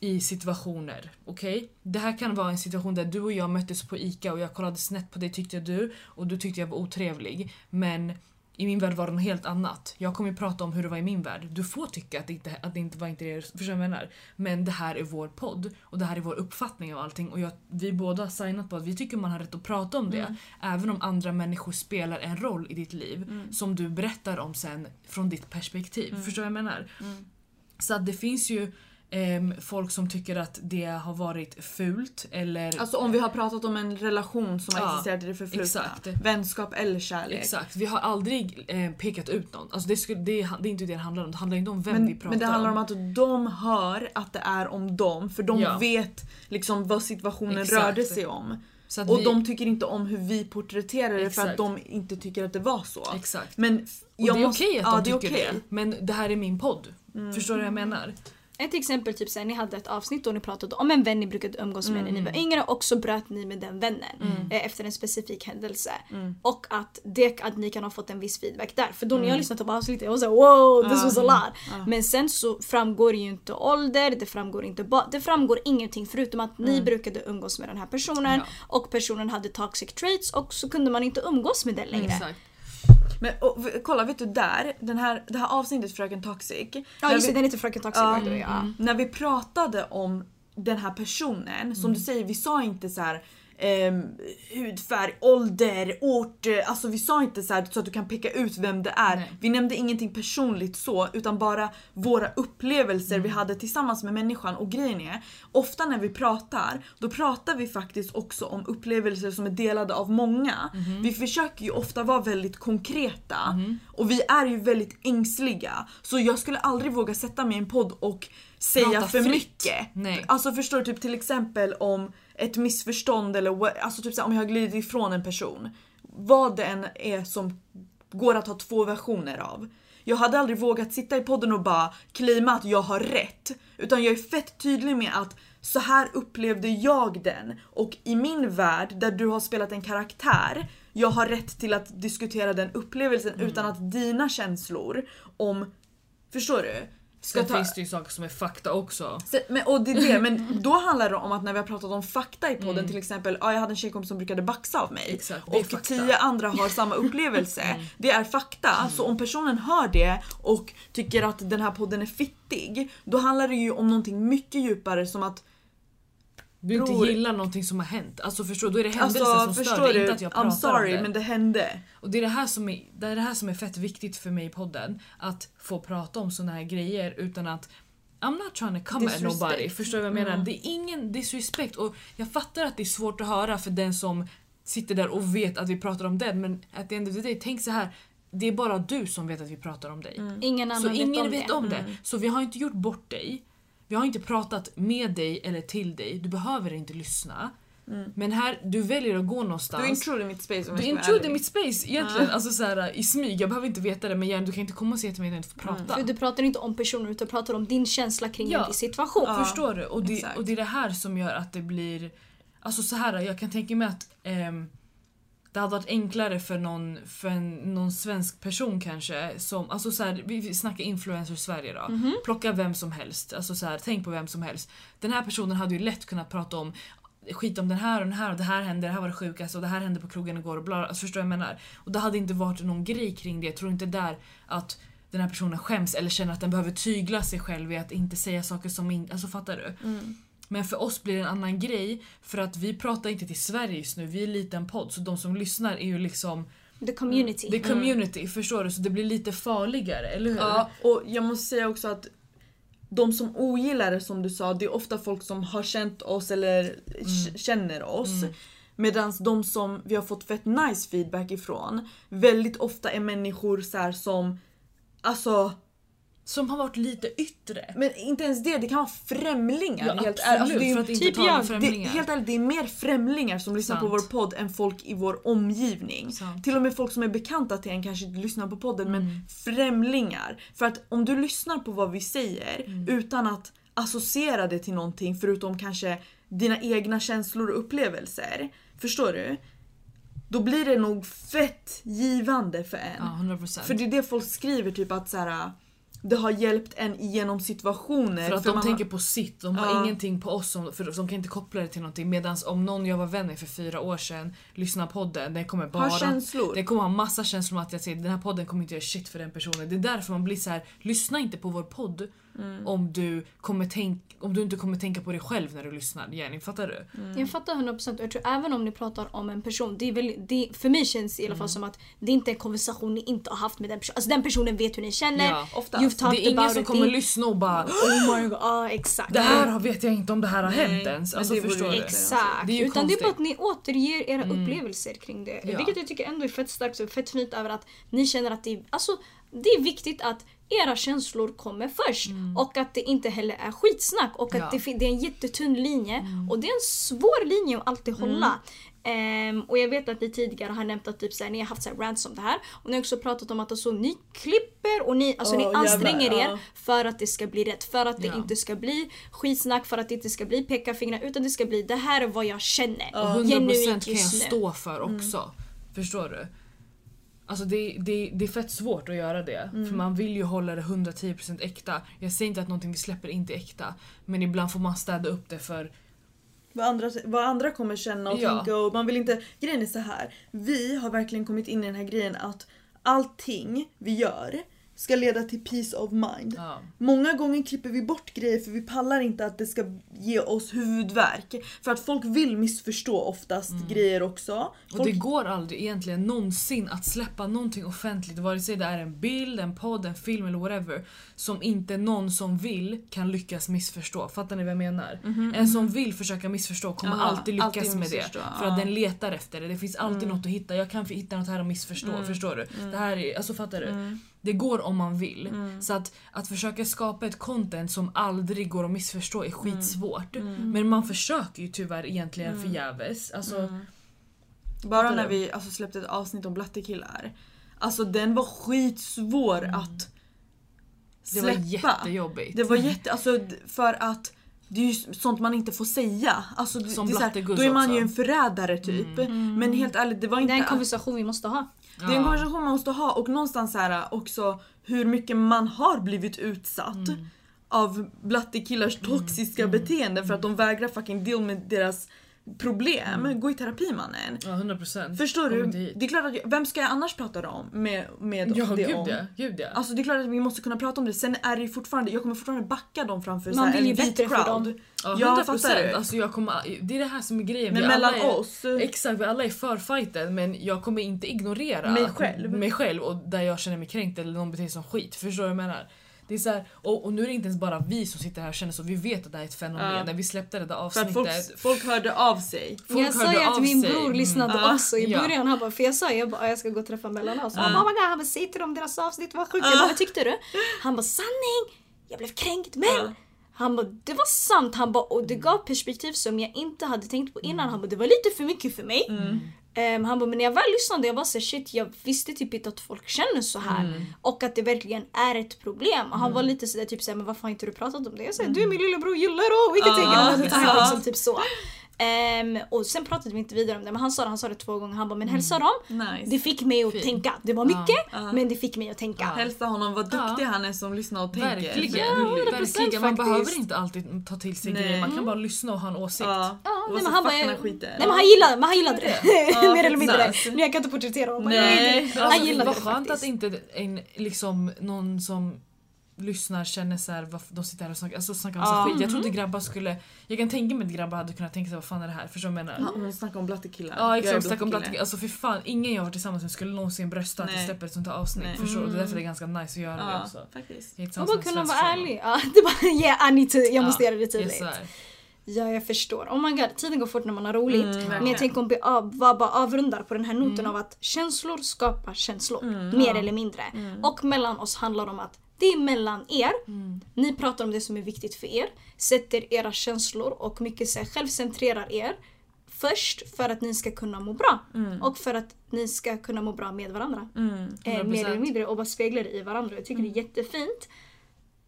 i situationer. Okej? Det här kan vara en situation där du och jag möttes på ICA och jag kollade snett på dig tyckte du och du tyckte jag var otrevlig. Men i min värld var det något helt annat. Jag kommer ju prata om hur det var i min värld. Du får tycka att det inte, att det inte var inte det, förstår jag menar? Men det här är vår podd och det här är vår uppfattning av allting och jag, vi båda har signat på att vi tycker man har rätt att prata om det. Även om andra människor spelar en roll i ditt liv som du berättar om sen från ditt perspektiv. Förstår du vad jag menar? Så att det finns ju folk som tycker att det har varit fult eller Alltså om vi har pratat om en relation som har Ja, existerat i det förflutna. exakt. Vänskap eller kärlek. Exakt, vi har aldrig eh, pekat ut någon. Alltså det, skulle, det, det är inte det det handlar om. Det handlar inte om vem vi Men, pratar men det handlar om om. att de hör att det är om dem för de Ja. vet liksom vad situationen Exakt. rörde sig om. Och vi, de tycker inte om hur vi porträtterar det för att de inte tycker att det var så. Exakt. Men Och det är måste- okej att ja, de det är tycker okej. det. Men det här är min podd. Förstår du vad jag menar? Ett exempel, typ såhär, ni hade ett avsnitt då ni pratade om en vän ni brukade umgås med när ni var yngre och så bröt ni med den vännen eh, efter en specifik händelse. Och att, det, att ni kan ha fått en viss feedback där. För då när jag lyssnade på avsnittet jag var såhär wow this was a lot. Men sen så framgår ju inte ålder, det framgår inte det framgår ingenting förutom att ni brukade umgås med den här personen Ja. och personen hade toxic traits och så kunde man inte umgås med den längre. Exakt. Men och, kolla, vet du där, den här, det här avsnittet Fröken Toxic. Ja just det, vi- den heter Fröken Toxic the way, ja. När vi pratade om den här personen, som Mm. du säger, vi sa inte så här. Ehm, hudfärg, ålder, ort. eh, Alltså vi sa inte så, här, så att du kan peka ut vem det är. Nej. Vi nämnde ingenting personligt så utan bara våra upplevelser Mm. vi hade tillsammans med människan. Och grejen är, ofta när vi pratar, då pratar vi faktiskt också om upplevelser som är delade av många. Mhm. Vi försöker ju ofta vara väldigt konkreta och vi är ju väldigt ängsliga. Så jag skulle aldrig våga sätta mig i en podd och säga Prata för fritt. mycket. Nej. Alltså förstår du, typ till exempel om ett missförstånd eller alltså typ här, om jag har glidit ifrån en person. Vad det än är som går att ha två versioner av. Jag hade aldrig vågat sitta i podden och bara claima att jag har rätt. Utan jag är fett tydlig med att så här upplevde jag den. Och i min värld där du har spelat en karaktär, jag har rätt till att diskutera den upplevelsen Mm. utan att dina känslor om... Förstår du? Sen ta- finns det ju saker som är fakta också. så, men, och det är det, men då handlar det om att när vi har pratat om fakta i podden till exempel, ja, jag hade en tjejkompis som brukade baxa av mig Mm. Exakt, och fakta. Mm. tio andra har samma upplevelse. Det är fakta. Så om personen hör det och tycker att den här podden är fittig, då handlar det ju om någonting mycket djupare som att Du inte Bror. gillar någonting som har hänt. Alltså förstår du? Då är det händelsen Alltså som förstår stör dig, du? inte att jag pratar I'm sorry om det. men det hände. Och det är det, här som är, det är det här som är fett viktigt för mig i podden. Att få prata om såna här grejer utan att I'm not trying to come at Disrespect. nobody. Förstår du vad jag menar? Det är ingen disrespect. Och jag fattar att det är svårt att höra för den som sitter där och vet att vi pratar om den. Men at the end of the day, tänk så här. Det är bara du som vet att vi pratar om dig. Ingen annan Så vet ingen om vet det. om det. Så vi har inte gjort bort dig. Vi har inte pratat med dig eller till dig. Du behöver inte lyssna. Men här, du väljer att gå någonstans. Du intruder mitt space om Du jag ska vara intruder mitt space egentligen. Alltså så här, i smyg. Jag behöver inte veta det men igen, du kan inte komma och säga till mig att jag inte får prata. För du pratar inte om personer utan pratar om din känsla kring Ja. en viss situation. Ja. Förstår du? Och det, exakt. och det är det här som gör att det blir... Alltså så här, jag kan tänka mig att ehm, det hade varit enklare för någon, för en, någon svensk person kanske som, alltså så här, vi snackar influencer Sverige då. Mhm. Plocka vem som helst, alltså så här, tänk på vem som helst. Den här personen hade ju lätt kunnat prata om skit om den här och den här och det här hände, det här var det sjukaste och det här hände på krogen igår och bla, alltså förstår jag menar? Och det hade inte varit någon grej kring det, jag tror inte där att den här personen skäms eller känner att den behöver tygla sig själv i att inte säga saker som inte, alltså fattar du? Mm. Men för oss blir det en annan grej för att vi pratar inte till Sverige just nu, vi är en liten podd så de som lyssnar är ju liksom The community. the community, förstår du? Så det blir lite farligare, eller hur? Ja, och jag måste säga också att de som ogillar det som du sa, det är ofta folk som har känt oss eller k- känner oss. Medan de som vi har fått fett nice feedback ifrån väldigt ofta är människor så här som Alltså, Som har varit lite yttre. men inte ens det, det kan vara främlingar. Ja, helt ärligt. Alltså, det är, inte typ tala jag. om det, främlingar. helt ärligt, det är mer främlingar som lyssnar på Sant. vår podd än folk i vår omgivning. Sant. Till och med folk som är bekanta till en kanske inte lyssnar på podden Mm. men främlingar. För att om du lyssnar på vad vi säger Mm. utan att associera det till någonting förutom kanske dina egna känslor och upplevelser. Förstår du? Då blir det nog fett givande för en. Ja, 100%. För det är det folk skriver typ att så här, det har hjälpt en igenom situationer. För att de man tänker på sitt, de har Ja. ingenting på oss som, för de kan inte koppla det till någonting. Medan om någon jag var vän med för fyra år sedan lyssnar på podden, den kommer bara... har känslor. Det kommer ha massa känslor om att jag säger den här podden kommer inte göra shit för den personen. Det är därför man blir så här: lyssna inte på vår podd Mm. om, du kommer tänk, om du inte kommer tänka på dig själv när du lyssnar. Jenny, fattar du? Mm. Jag fattar 100% och jag tror även om ni pratar om en person, det är väl, det, för mig känns det i alla Mm. fall som att det inte är en konversation ni inte har haft med den personen. Alltså den personen vet hur ni känner. Ja, oftast. Det är ingen som it. kommer Det- lyssna och bara Oh my god, ja exakt. det här har- vet jag inte om det här har Nej, hänt ens. men Alltså, det förstår du? Exakt. Det är Utan det är bara att konstigt. ni återger era upplevelser kring det. Ja. Vilket jag tycker ändå är fett starkt och fett fint över att ni känner att det är, alltså, det är viktigt att era känslor kommer först. Och att det inte heller är skitsnack. Och att Mm. Ja. Mm. det, det är en jättetunn linje. Och det är en svår linje att alltid hålla. Ehm, och jag vet att ni tidigare har nämnt att typ, såhär, ni har haft såhär, rants om det här. Och ni har också pratat om att alltså, ni klipper och ni, alltså, Åh, ni anstränger jävlar, er ja. för att det ska bli rätt. För att det Ja. inte ska bli skitsnack, för att det inte ska bli pekafingrar. Utan det ska bli det här är vad jag känner. Och 100% Genuint kan jag stå för också. Förstår du? Alltså det, det, det är fett svårt att göra det. För man vill ju hålla det 110% äkta. Jag säger inte att någonting vi släpper inte är äkta. Men ibland får man städa upp det för... vad andra, vad andra kommer känna och Ja. tänka och man vill inte... Grejen är så här. Vi har verkligen kommit in i den här grejen att allting vi gör ska leda till peace of mind. Ja. Många gånger klipper vi bort grejer för vi pallar inte att det ska ge oss huvudvärk. För att folk vill missförstå oftast grejer också. Mm. Och Folk, det går aldrig egentligen någonsin att släppa någonting offentligt, vare sig det är en bild, en podd, en film eller whatever, som inte någon som vill kan lyckas missförstå. Fattar ni vad jag menar? En som vill försöka missförstå kommer Ja, alltid lyckas alltid med det. För att den letar efter det. Det finns alltid Mm. något att hitta. Jag kan hitta något här och missförstå. Förstår du? Det här är, alltså fattar du? Det går om man vill. Mm. Så att, att försöka skapa ett content som aldrig går att missförstå Mm. är skitsvårt. Men man försöker ju tyvärr egentligen förgäves. Alltså, Mm. Bara när vi alltså, släppte ett avsnitt om blattekillar. Alltså den var skitsvår att Det släppa. var jättejobbigt. Det var jätte, alltså för att det är ju sånt man inte får säga. Alltså, det- Som det är så här, Då är man också. ju en förrädare typ. Men helt ärligt det var Det inte... är en konversation vi måste ha. Det är en konversation man måste ha och någonstans så här också hur mycket man har blivit utsatt. Av blattekillars toxiska beteende för att de vägrar fucking deal med deras problem. Gå i terapi mannen. Ja, 100%. Förstår du? Det är klart att jag, vem ska jag annars prata om med, med Ja, det gud om? ja. Gud ja. Alltså det är klart att vi måste kunna prata om det. Sen är det fortfarande, jag kommer fortfarande backa dem framför så Man här, vill ju bättre för crowd. dem. Ja, Ja, 100%. fattar du? Alltså, jag kommer, det är det här som är grejen. Men Vi mellan alla är, oss. Exakt, vi alla är för fighten men jag kommer inte ignorera Mig själv. mig själv och där jag känner mig kränkt eller någon beter sig som skit. Förstår du vad jag menar? Det är så här, och, och nu är det inte ens bara vi som sitter här och känner så, vi vet att det här är ett fenomen. Ja. När vi släppte det där För avsnittet. att folk, folk hörde av sig. Folk jag sa ju att min sig. bror Mm. lyssnade Ja. också i Ja. början. Han bara, för jag sa jag bara, jag ska gå och träffa Mellanöstern. Så Han Ja. bara, oh my God, han bara, säg till dem deras avsnitt var sjukt. Jag bara, vad tyckte du? Han bara, sanning! Jag blev kränkt men Ja. han bara, det var sant. Han bara, och det gav perspektiv som jag inte hade tänkt på innan. Han bara, det var lite för mycket för mig. Ehm, han bara, men när jag väl lyssnade jag var så shit jag visste typ inte att folk känner så här. Och att det verkligen är ett problem. Och han var lite sådär typ såhär, men varför har inte du pratat om det? Jag säger, du är min lillebror, gillar och vilket ja. liksom typ så. Ehm, och sen pratade vi inte vidare om det men han sa det, han sa det två gånger. Han bara men hälsa dem. Nice. Det fick mig att Fint. tänka. Det var mycket Ja. men det fick mig att tänka. Hälsa honom vad duktig han är som lyssnar och tänker. Verkligen. Ja, 100% Verkligen. Man faktiskt. behöver inte alltid ta till sig Nej. grejer, man kan bara lyssna och ha en åsikt. Ja. Nej, men han bara, här nej men han gillade, men han gillade det. Mer eller mindre. Nu jag kan inte porträttera honom. Nej. Han Alltså, gillade vad det skönt att faktiskt. inte en, liksom, någon som lyssnar känner så här, de sitter här och snackar, alltså, snackar om Ja. sig skit. Jag trodde grabbar skulle... Jag kan tänka mig att grabbar hade kunnat tänka sig vad fan är det här? Förstår du vad jag menar? Ja, Hon snackar om blattekillar. Ja Jag exakt, snacka om blattekille. blatt. Alltså för fan, ingen jag har varit tillsammans med skulle någonsin brösta att vi Nej. släpper ett sånt här avsnitt. Nej. Förstår du? Det är därför Mm. det är ganska nice att göra det Ja, också. faktiskt. Jag Man bara kunna vara ärlig. Ja, det bara, yeah, I need to, jag måste Ja, göra det tydligt. Ja, jag förstår. Oh my god, tiden går fort när man har roligt. Mm, men jag tänker om vi av, bara, avrundar på den här noten Mm. av att känslor skapar känslor. Mm, mer ja. eller mindre. Mm. Och mellan oss handlar om att det är mellan er. Mm. Ni pratar om det som är viktigt för er. Sätter era känslor och mycket så här, självcentrerar er först för att ni ska kunna må bra. Mm. Och för att ni ska kunna må bra med varandra. Mm. Eh, mer 100%. eller mindre och bara speglar i varandra. Jag tycker det är jättefint.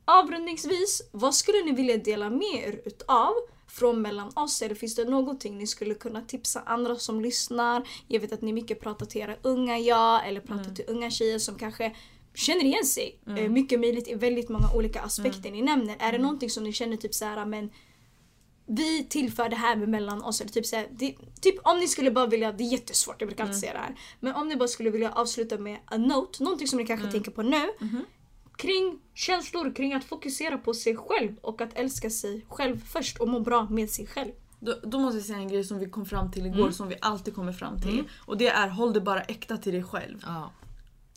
Avrundningsvis, vad skulle ni vilja dela med er utav från mellan oss? Eller finns det någonting ni skulle kunna tipsa andra som lyssnar? Jag vet att ni mycket pratar till era unga jag eller pratar till unga tjejer som kanske känner igen sig. Eh, mycket möjligt i väldigt många olika aspekter ni nämner. Är det någonting som ni känner typ så här, men vi tillför det här mellan oss. Eller typ, så här, det, typ om ni skulle bara vilja, det är jättesvårt, jag brukar alltid säga det här. Men om ni bara skulle vilja avsluta med a note, någonting som ni kanske tänker på nu. Kring känslor, kring att fokusera på sig själv och att älska sig själv först och må bra med sig själv. Då, då måste jag säga en grej som vi kom fram till igår Mm. som vi alltid kommer fram till. Och det är håll det bara äkta till dig själv. Ja.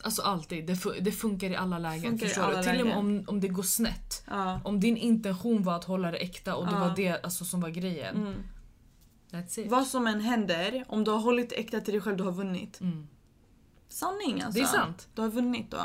Alltså alltid, det, fu- det funkar i alla lägen. Funkar förstår alla du? Till och med lägen. om, om det går snett. Ja. Om din intention var att hålla det äkta och det Ja. var det alltså, som var grejen. Mm. That's it. Vad som än händer, om du har hållit äkta till dig själv, du har vunnit. Mm. Sanning alltså. Det är sant. Du har vunnit då.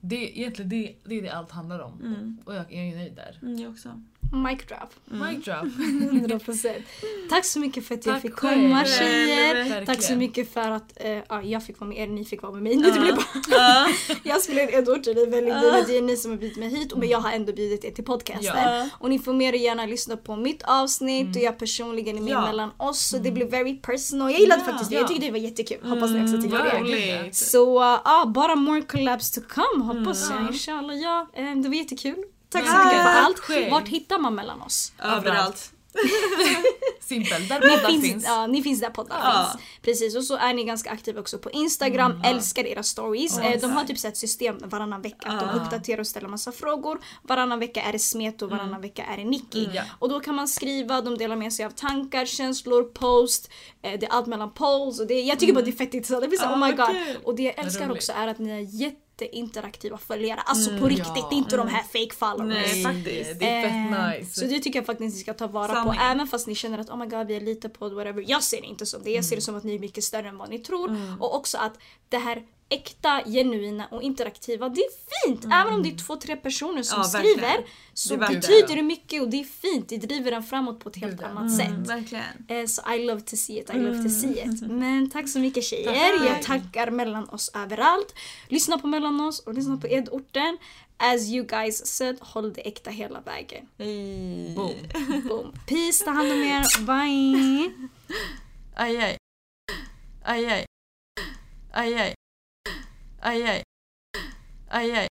Det, egentligen, det, det är det allt handlar om. Mm. Och jag, jag är nöjd där. Mm, jag också. Mic drop. Mic drop. 100%. Tack så mycket för att jag Tack fick själv. komma tjejer. Verkligen. Tack så mycket för att ja, jag fick vara med er, ni fick vara med mig. Det blir bara, Ja. jag spelar in ett ord till det är väldigt fint. Det är ni som har bjudit mig hit men jag har ändå bjudit er till podcasten. Och ni får mer gärna lyssna på mitt avsnitt och jag personligen är med Ja. mellan oss så det blir very personal. Jag gillade faktiskt det, jag Ja. tyckte det var jättekul. Hoppas ni också tycker ja, det. Så uh, ja, bara more collabs to come hoppas Mm. jag. Inshallah ja, eh, det var jättekul. Tack så Ja. mycket för allt. Själv. Vart hittar man mellan oss? Överallt. Simpel, där Ni poddar finns, finns. Ja, ni finns där poddar Ja. finns. Precis, och så är ni ganska aktiva också på Instagram, älskar era stories. Ja, Eh, de har typ så ett system varannan vecka. Att Ja. de uppdaterar och ställer massa frågor. Varannan vecka är det Smet och varannan vecka är det Nicky. Ja. Och då kan man skriva, de delar med sig av tankar, känslor, post. Eh, det är allt mellan polls. Och det, jag tycker bara det är fett intressant. Det blir så, Ja, oh my god. kul. Och det jag älskar roligt. också är att ni är jätteinteraktiva följare. Alltså på riktigt, ja. det är inte de här fake followers. Nej, faktiskt. Det är fett Eh, nice. Så det tycker jag faktiskt ni ska ta vara Sanning. på. Även fast ni känner att oh my god vi är lite på whatever. Jag ser det inte som det. Jag ser det som att ni är mycket större än vad ni tror. Och också att det här äkta, genuina och interaktiva, det är fint! Även om det är två, tre personer som Ja, skriver så Det betyder det mycket och det är fint. Det driver en framåt på ett helt ja. annat sätt. Mm, verkligen. Eh, Så I love to see it, I love to see it. Men tack så mycket tjejer. Tack. Jag tackar mellan oss överallt. Lyssna på mellan oss och lyssna på Edorten. As you guys said, håll det äkta hela vägen. Hej. Boom. Boom. Peace, ta hand om er. Bye! Aj, aj. Aj, aj. Aj, aj. Aj, aj. Aj, aj.